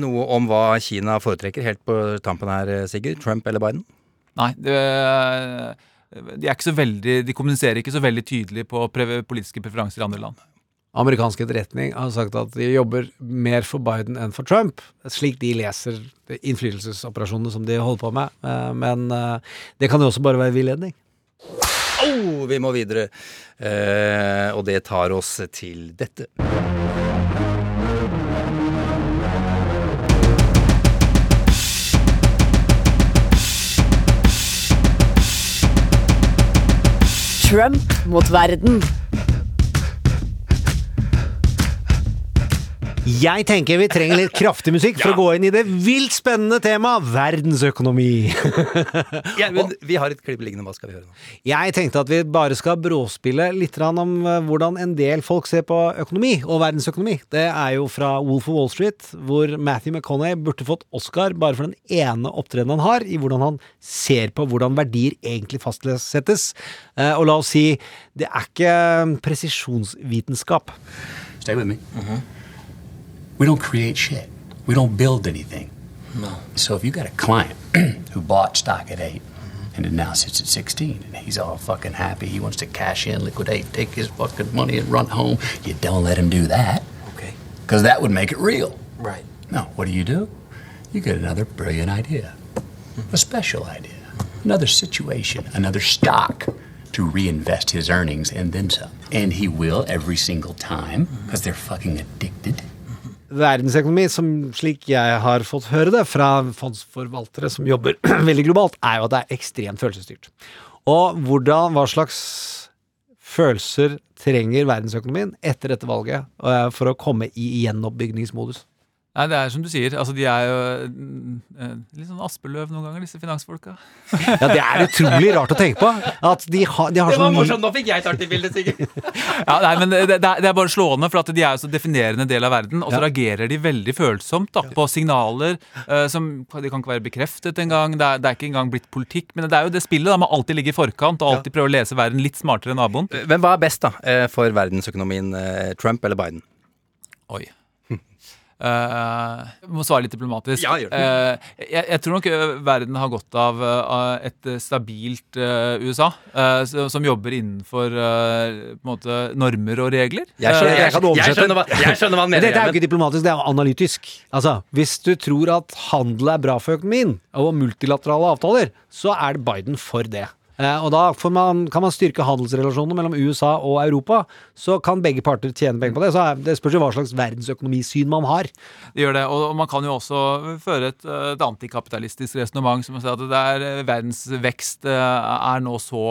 noe om hva Kina foretrekker helt på tampen her, Sigurd? Trump eller Biden? Nei, det, de, er ikke så veldig, de kommuniserer ikke så veldig tydelig på politiske preferanser i andre land. Amerikansk etterretning har sagt at de jobber mer for Biden enn for Trump, slik de leser innflytelsesoperasjonene som de holder på med. Eh, Men eh, det kan jo også bare være villedning. Oh, vi må videre. Eh, og det tar oss til dette. Trump mot verden. Jeg tenker vi trenger litt kraftig musikk for å gå inn i det vilt spennende temaet verdensøkonomi. (laughs) Ja, men vi har et klipp liggende. Hva skal vi høre nå? Jeg tenkte at vi bare skal bråspille litt om eh, hvordan en del folk ser på økonomi og verdensøkonomi. Det er jo fra Wolf of Wall Street, hvor Matthew McConney burde fått Oscar bare for den ene opptredenen han har, i hvordan han ser på hvordan verdier egentlig fastsettes. Eh, Og la oss si, det er ikke presisjonsvitenskap. Stay with me. We don't create shit. We don't build anything. No. So if you got a client (clears throat) who bought stock at 8 mm-hmm. and it now sits at 16 and he's all fucking happy, he wants to cash in, liquidate, take his fucking money and run home, you don't let him do that. Okay. Because that would make it real. Right. No, what do you do? You get another brilliant idea, mm-hmm. a special idea, another situation, another stock to reinvest his earnings and then some. And he will every single time because they're fucking addicted. Verdensøkonomi, som slik jeg har fått høre det fra fondsforvaltere som jobber (clears throat) veldig globalt, er jo at det er ekstremt følelsesstyrt. Og hvordan, hva slags følelser trenger verdensøkonomien etter dette valget eh, for å komme i gjenoppbygningsmodus? Nei, det er som du sier. Altså, de er jo eh, litt sånn aspeløv noen ganger, disse finansfolka. (laughs) Ja, det er utrolig rart å tenke på. At de ha, de har så morsomt! Nå fikk jeg tatt i bildet, Sigurd. (laughs) Ja, nei, men det, det, er- bare slående, for at de er jo så definerende del av verden. Og så Ja. reagerer de veldig følsomt da, på signaler eh, som de kan ikke være bekreftet engang. Det, er- det er ikke engang blitt politikk. Men det er jo det spillet. da, Man alltid ligger i forkant og alltid prøver å lese verden litt smartere enn naboen. hva er best da eh, for verdensøkonomien? eh, Trump eller Biden? Oi. Eh, jeg må svare litt diplomatisk. Ja, gjør det. Eh, jeg, jeg tror nok eh, verden har godt av eh, et eh, stabilt eh, USA, eh, som- jobber innenfor eh, på måte normer og regler. Jeg skjønner- Eh, jeg- jeg skjønner hva- jeg skjønner hva han mener, Dette er jo ikke diplomatisk, det er analytisk. Altså, Hvis du tror at handel er bra for økonomien, og multilaterale avtaler, så er det Biden for det. Eh, og da får man, kan man styrke handelsrelasjonene mellom USA og Europa. Så kan begge parter tjene penger på det. Så det spørs jo hva slags verdensøkonomisyn man har. Det gjør det, og man kan jo også føre et, eh, et antikapitalistisk resonnement som å si at det er, eh, verdens vekst eh, er nå så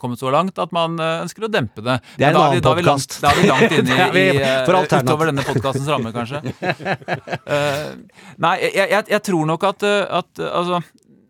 kommet så langt at man ønsker å dempe det. Det er en annen podkast. da er vi langt inne (laughs) i, i utover denne podkastens ramme, kanskje. uh, (laughs) nei, jeg, jeg, jeg tror nok at, at altså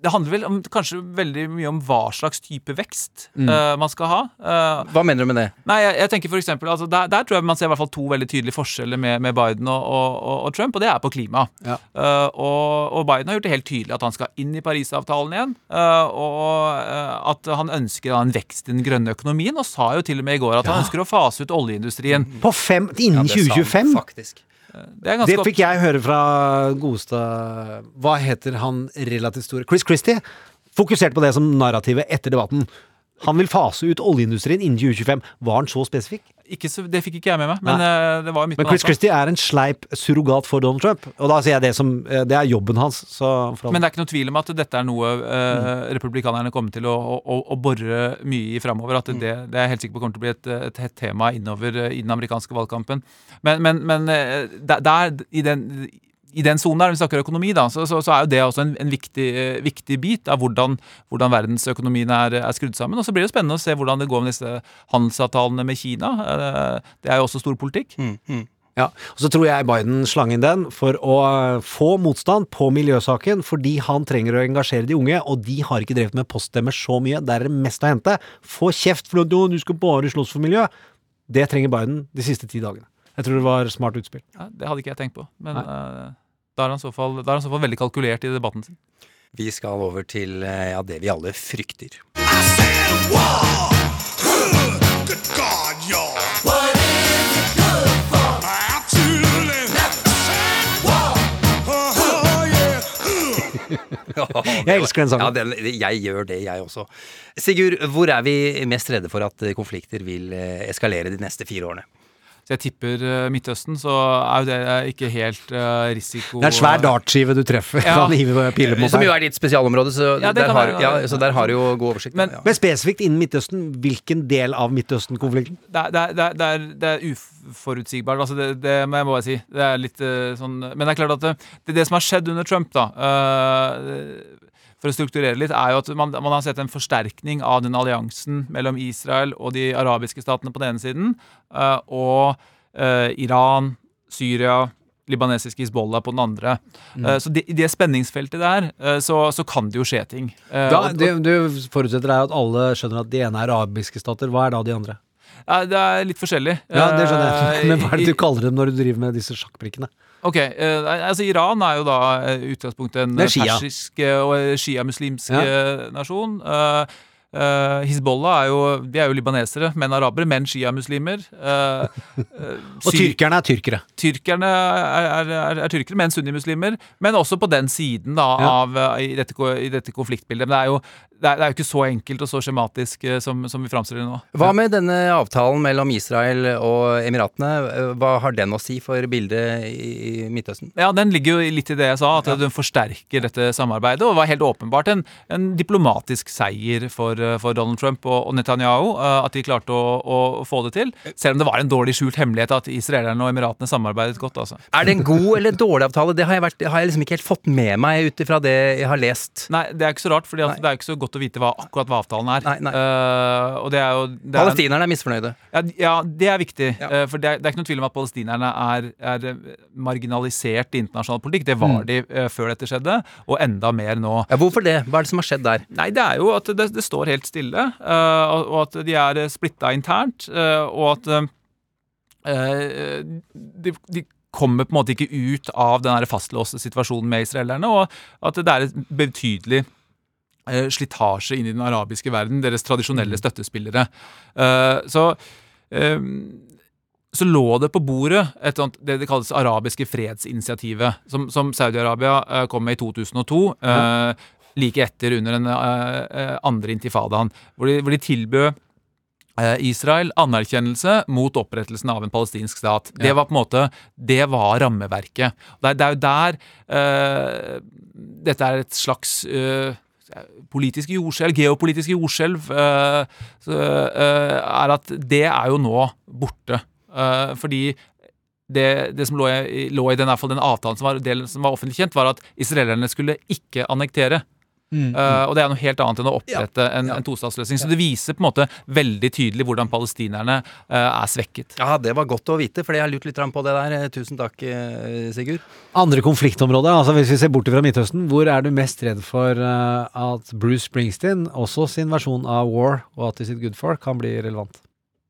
det handler vel om, kanskje veldig mye om hva slags type vekst Mm. uh, man skal ha. Uh, Hva mener du med det? Nei, jeg, jeg tenker for eksempel, altså der, der tror jeg man ser i hvert fall to veldig tydelige forskjeller med, med Biden og, og, og, Trump, og det er på klima. Ja. Uh, og, og Biden har gjort det helt tydelig at han skal inn i Parisavtalen igjen, eh, og at han ønsker da en vekst i den grønne økonomien, og sa jo til og med i går at han ønsker å fase ut oljeindustrien. På fem, innen 2025? Det er ganske Det fikk jeg høre fra godeste Hva heter han relativt store? Chris Christie. Fokuserte på det som narrativet etter debatten. Han vil fase ut oljeindustrien innen 2025. Var han så spesifikk? Ikke så, det fikk ikke jeg med meg, men eh, det var Men Chris. Christie er en sleip surrogat for Donald Trump. Og da sier jeg det som eh, Det er jobben hans. Men det er ikke noe tvil om at dette er noe eh, republikanerne kommer til å, å, å bore mye i framover. At det, det er helt sikker på kommer til å bli et, et hett tema innover eh, i den amerikanske valgkampen. Men, men, men der, der, i den i den sonen der, når vi snakker økonomi, da, så, så, så er jo det også en, en viktig, eh, viktig bit av hvordan, hvordan verdensøkonomien er, er skrudd sammen. Og så blir det spennende å se hvordan det går med disse handelsavtalene med Kina. Eh, Det er jo også stor politikk. Ja, og Så tror jeg Biden slang inn den for å eh, få motstand på miljøsaken, fordi han trenger å engasjere de unge, og de har ikke drevet med poststemmer så mye. Der er det mest å hente. Få kjeft for du skal bare slåss for miljø. Det trenger Biden de siste ti dagene. Jeg tror det var smart utspill. Ja, det hadde ikke jeg tenkt på. Men uh, da er han i så fall, da er han så fall veldig kalkulert i debatten sin. Vi skal over til eh, ja, det vi alle frykter. Good. (laughs) Jeg elsker den sangen. Ja, den, jeg gjør det, jeg også. Sigurd, hvor er vi mest redde for at konflikter vil eh, eskalere de neste fire årene? Så jeg tipper eh, Midtøsten, så er jo det ikke helt eh, risiko Det er en svær dartskive du treffer. Ja. (laughs) Piler mot Som jo er ditt spesialområde, så, Ja, der, har, ja, så der har du jo god oversikt. Men- ja. Men spesifikt innen Midtøsten, hvilken del av Midtøsten-konflikten? det, det, det, det, er, det er uforutsigbart. Altså det, det må jeg bare si. Det er litt eh, sånn Men det er klart at det, det, det som har skjedd under Trump, da eh, for å strukturere litt, er jo at man, man har sett en forsterkning av den alliansen mellom Israel og de arabiske statene på den ene siden, eh, og eh, Iran, Syria, libanesiske Hizbollah på den andre. Mm. Eh, så i det spenningsfeltet der, så, så kan det jo skje ting. Da, det du forutsetter er at alle skjønner at de ene er arabiske stater. Hva er da de andre? Ja, det er litt forskjellig. Ja, det skjønner jeg. (laughs) Men hva er det du kaller dem når du driver med disse sjakkbrikkene? Ok, eh, altså Iran er jo da eh, utgangspunktet en Shia. persisk eh, og eh, sjiamuslimsk Ja. eh, nasjon. Uh, eh, Hizbollah er jo, de er jo libanesere, men arabere, men sjiamuslimer. Uh, (laughs) Og tyrkerne er tyrkere. Tyrkerne er, er, er, er tyrkere, men sunnimuslimer. Men også på den siden da, Ja. av, eh, i, dette, i dette konfliktbildet. Men det er jo, det er, det er jo ikke så enkelt og så skjematisk eh, som, som vi framstiller det nå. Hva med denne avtalen mellom Israel og Emiratene? Hva har den å si for bildet i Midtøsten? Ja, den ligger jo litt i det jeg sa, at den forsterker dette samarbeidet. Og var helt åpenbart en, en diplomatisk seier for, eh, for Donald Trump og, og Netanyahu. eh, At de klarte å, å få det til. Selv om det var en dårlig skjult hemmelighet at israelerne og emiratene samarbeidet godt. altså. Er det en god eller dårlig avtale? Det har jeg, vært, har jeg liksom ikke helt fått med meg ut ifra det jeg har lest. Nei, det er ikke så rart, for det er jo ikke så godt å vite hva, akkurat hva avtalen er. Eh, og det er jo det er- Palestinerne er misfornøyde. Ja, ja, det er viktig. Eh, for det er, det er ikke noe tvil om at palestinerne er, er eh, marginalisert i internasjonal politikk. Det var Mm. de uh, før dette skjedde, og enda mer nå. Ja, hvorfor det? Hva er det som har skjedd der? Nei, det er jo at det, det står helt stille, og, og at de er splitta internt, og at de, de kommer på en måte ikke ut av den fastlåste situasjonen med israelerne, og at det er et betydelig slitasje inn i den arabiske verden, deres tradisjonelle støttespillere. Eh, så eh, så lå det på bordet et sånt, det det kalles arabiske fredsinitiativet, som, som Saudi-Arabia eh, kom med i 2002. eh, like etter under den eh, eh, andre intifadaen, hvor de, hvor de tilbød eh, Israel anerkjennelse mot opprettelsen av en palestinsk stat. Det var på en måte, det var rammeverket. Det er, det er jo der uh, Dette er et slags eh, politisk jordskjelv, geopolitiske jordskjelv, eh, eh, er at det er jo nå borte. Eh, fordi det, det som lå i, lå i den, den avtalen som var, som var offentlig kjent, var at israelerne skulle ikke annektere. Mm. Eh, og det er noe helt annet enn å opprette en, en tostatsløsning. Så det viser på en måte veldig tydelig hvordan palestinerne uh, er svekket. Ja, det var godt å vite, for jeg har lurt litt på det der. Eh, Tusen takk, Sigurd. Andre konfliktområder, altså hvis vi ser bort fra Midtøsten, hvor er du mest redd for uh, at Bruce Springsteen, også sin versjon av War og At Is It Good For, kan bli relevant?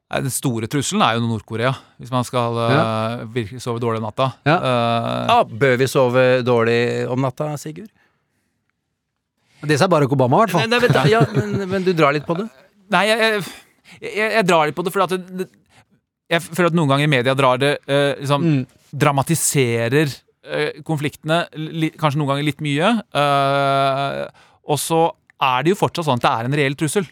Den store trusselen er jo Nord-Korea, hvis man skal eh, virkelig sove dårlig om natta. Ja. Uh, Ja, bør vi sove dårlig om natta, Sigurd? Det sa Barack Obama, i hvert fall. Nei, nei, vent, ja, men, men du drar litt på det? Nei, jeg, jeg, jeg, drar litt på det fordi at det, jeg føler at noen ganger media drar det uh, liksom, Dramatiserer uh, konfliktene li, kanskje noen ganger litt mye. Uh, og så er det jo fortsatt sånn at det er en reell trussel.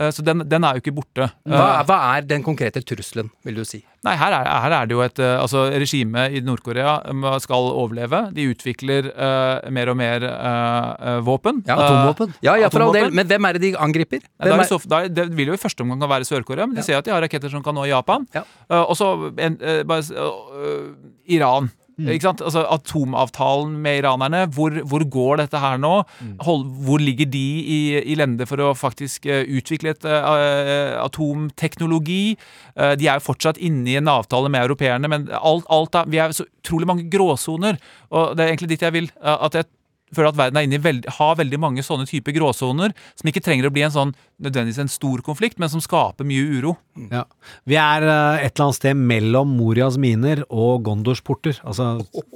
Eh, så den, den er jo ikke borte. Hva, Eh, hva er den konkrete trusselen, vil du si? Nei, her er, her er det jo et eh, Altså, regimet i Nord-Korea um, skal overleve. De utvikler uh, mer og mer eh, eh, våpen. Ja, atomvåpen. Ja, ja, for all del. Men hvem er det de angriper? Nei, er er, det, så, da, det vil jo i første omgang være Sør-Korea, men de ser at de har raketter som kan nå Japan. Ja. Og så Iran. Mm. Altså, atomavtalen med iranerne, hvor, hvor går dette her nå? Mm. Hold, hvor ligger de i, i lende for å faktisk eh, utvikle et eh, atomteknologi? Uh, de er jo fortsatt inne i en avtale med europeerne, men alt, alt er, vi er så utrolig mange gråsoner. Og det er egentlig dit jeg vil. at jeg føler at verden er veld, har veldig mange sånne typer gråsoner, som ikke trenger å bli en sånn nødvendigvis en stor konflikt, men som skaper mye uro. Ja. Vi er eh, et eller annet sted mellom Morias miner og Gondors porter. Altså,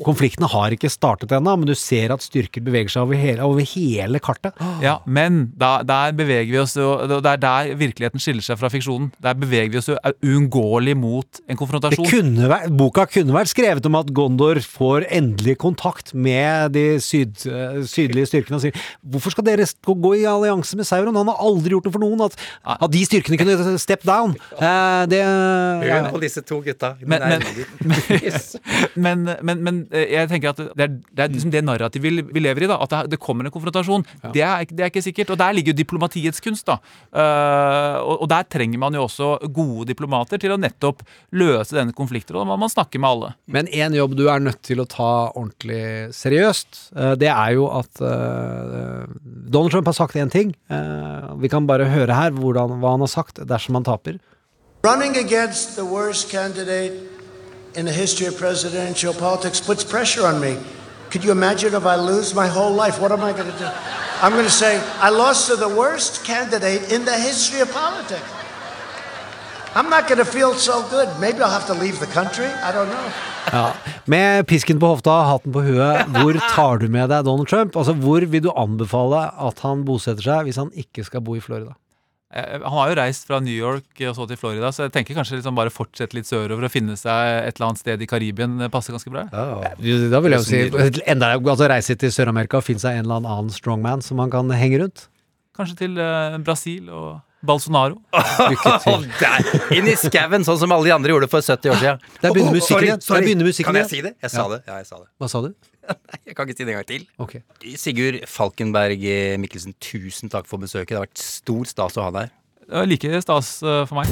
konfliktene har ikke startet ennå, men du ser at styrker beveger seg over hele, over hele kartet. Ja, men da, der beveger vi oss, og det er der virkeligheten skiller seg fra fiksjonen. Der beveger vi oss jo uunngåelig mot en Det konfrontasjon. kunne vært, boka kunne vært skrevet om at Gondor får endelig kontakt med de syd, eh, sydlige styrkene og sier hvorfor skal dere gå, i allianse med Sauron? Han har aldri gjort det for noen. At, at de styrkene kunne step down. Eh, det. Hør på disse to gutta. Men- (laughs) men- men, men, men eh, jeg tenker at det er, det er liksom det narrativet vi, vi lever i. da At det, kommer en konfrontasjon. Det, er, det er ikke sikkert. Og der ligger jo diplomatiets kunst. da Eh, og, og der trenger man jo også gode diplomater til å nettopp løse denne konflikten. Og da må man snakke med alle. Men en jobb du er nødt til å ta ordentlig seriøst, det er jo at eh, Donald Trump har sagt én ting. Eh, Vi kan bare høre her hvordan, hva han har sagt dersom han taper. Running against the worst candidate in the history of presidential politics puts pressure on me. Could you imagine if I lose my whole life? What am I going to do? I'm going to say, I lost to the worst candidate in the history of politics. I'm not going to feel so good. Maybe I'll have to leave the country. I don't know. Ja. Med pisken på hofta, hatten på huet, hvor tar du med deg Donald Trump? Altså, Hvor vil du anbefale at han bosetter seg hvis han ikke skal bo i Florida? Eh, Han har jo reist fra New York og så til Florida, så jeg tenker kanskje liksom bare fortsette litt sørover og finne seg et eller annet sted i Karibien passer ganske bra. Da vil jeg jo si enda, altså Reise til Sør-Amerika og finne seg en eller annen strongman som han kan henge rundt. Kanskje til eh, Brasil og Bolsonaro. Lykke (laughs) til. Der, inn i skauen, sånn som alle de andre gjorde for 70 år siden. Der begynner musikken igjen. Der sorry. begynner musikken Kan jeg igjen. si det? Jeg sa Ja. det. Ja, jeg sa det. Hva sa du? (laughs) Jeg kan ikke si det en gang til. Ok. Sigurd Falkenberg eh, Mikkelsen, tusen takk for besøket. Det har vært stor stas å ha deg her. Det var like stas eh, for meg.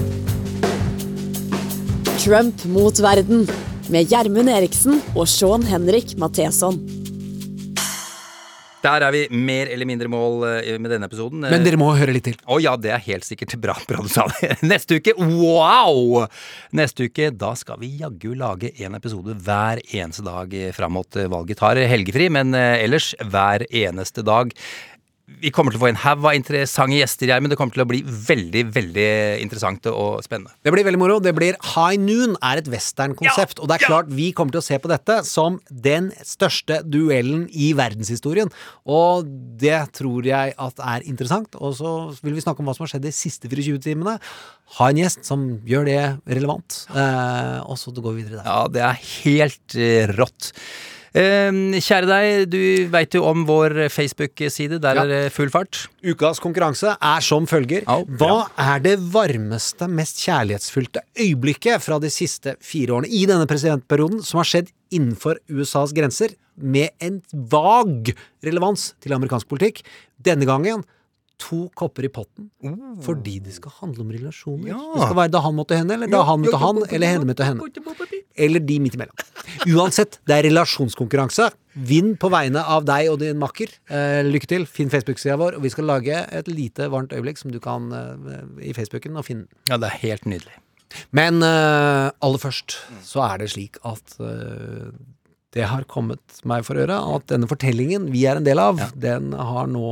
Trump mot verden med Gjermund Eriksen og Sean Henrik Matheson. Der er vi mer eller mindre mål eh, med denne episoden. Men dere må høre litt til. Å ja, det er helt sikkert bra. bra du sa det. (laughs) Neste uke, wow! Neste uke, da skal vi jaggu lage en episode hver eneste dag fram mot valget. Tar helgefri, men eh, ellers hver eneste dag. Vi kommer til å få en haug av interessante gjester, her, men det kommer til å bli veldig, veldig interessant og spennende. Det blir veldig moro. Det blir High Noon er et westernkonsept. og det er klart vi kommer til å se på dette som den største duellen i verdenshistorien. Og det tror jeg at er interessant. Og så vil vi snakke om hva som har skjedd de siste 24 timene. Ha en gjest som gjør det relevant. Eh, og så går vi videre der. Ja, det er helt eh, rått. Eh, kjære deg, du veit jo om vår Facebook-side. Der Ja. er det full fart. Ukas konkurranse er som følger. Hva er det varmeste, mest kjærlighetsfylte øyeblikket fra de siste fire årene i denne presidentperioden som har skjedd innenfor USAs grenser, med en vag relevans til amerikansk politikk? Denne gangen to kopper i potten fordi det skal handle om relasjoner. Det skal være da han måtte henne, eller da Ja, han møtte han, ja, ja, eller henne møtte henne. Eller de midt imellom. Uansett, det er relasjonskonkurranse. Vinn på vegne av deg og din makker. Eh, lykke til. Finn Facebook-sida vår, og vi skal lage et lite varmt øyeblikk som du kan eh, i Facebooken og finne. Ja, det er helt nydelig. Men eh, aller først så er det slik at eh, det har kommet meg for øre at denne fortellingen vi er en del av, den har nå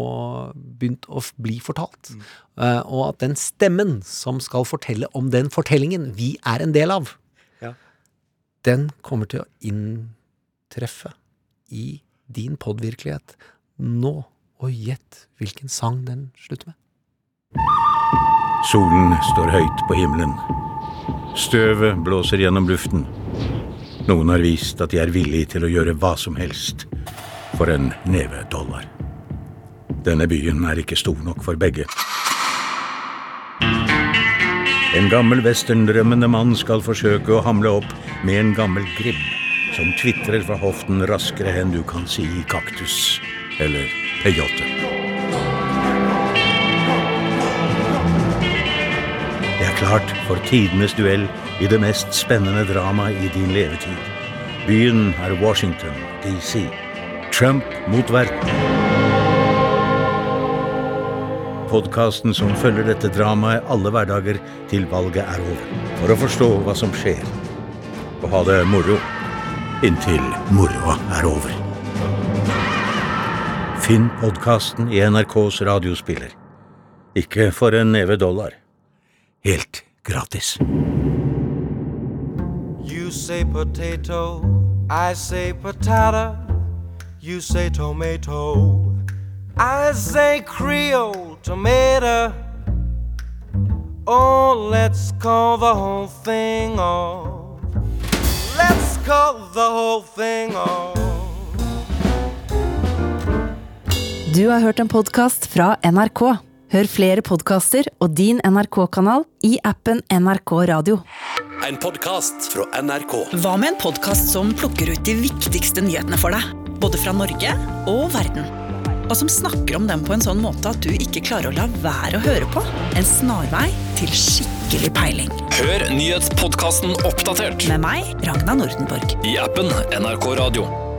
begynt å bli fortalt. Eh, og at den stemmen som skal fortelle om den fortellingen vi er en del av, Ja. den kommer til å inntreffe i din podvirkelighet nå. Og gjett hvilken sang den slutter med. Solen står høyt på himmelen. Støvet blåser gjennom luften. Noen har vist at de er villige til å gjøre hva som helst for en neve dollar. Denne byen er ikke stor nok for begge. En gammel westerndrømmende mann skal forsøke å hamle opp med en gammel gribb som tvitrer fra hoften raskere enn du kan si kaktus eller peyote. Det er klart for tidenes duell i det mest spennende dramaet i din levetid. Byen er Washington, DC. Trump mot verden. Podkasten som følger dette dramaet alle hverdager til valget er over. For å forstå hva som skjer. Og ha det moro. Inntil moroa er over. Finn podkasten i NRKs radiospiller. Ikke for en neve dollar. Helt gratis. You say potato, I say patata. You say tomato, I say Creole tomato. Oh, let's call the whole thing off. Let's call the whole thing off. Du har hørt en podkast fra NRK. Hør flere podkaster og din NRK-kanal i appen NRK Radio. En podkast fra NRK. Hva med en podkast som plukker ut de viktigste nyhetene for deg? Både fra Norge og verden. Og som snakker om dem på en sånn måte at du ikke klarer å la være å høre på. En snarvei til skikkelig peiling. Hør nyhetspodkasten Oppdatert Med meg, Ragna Nordenborg. i appen NRK Radio.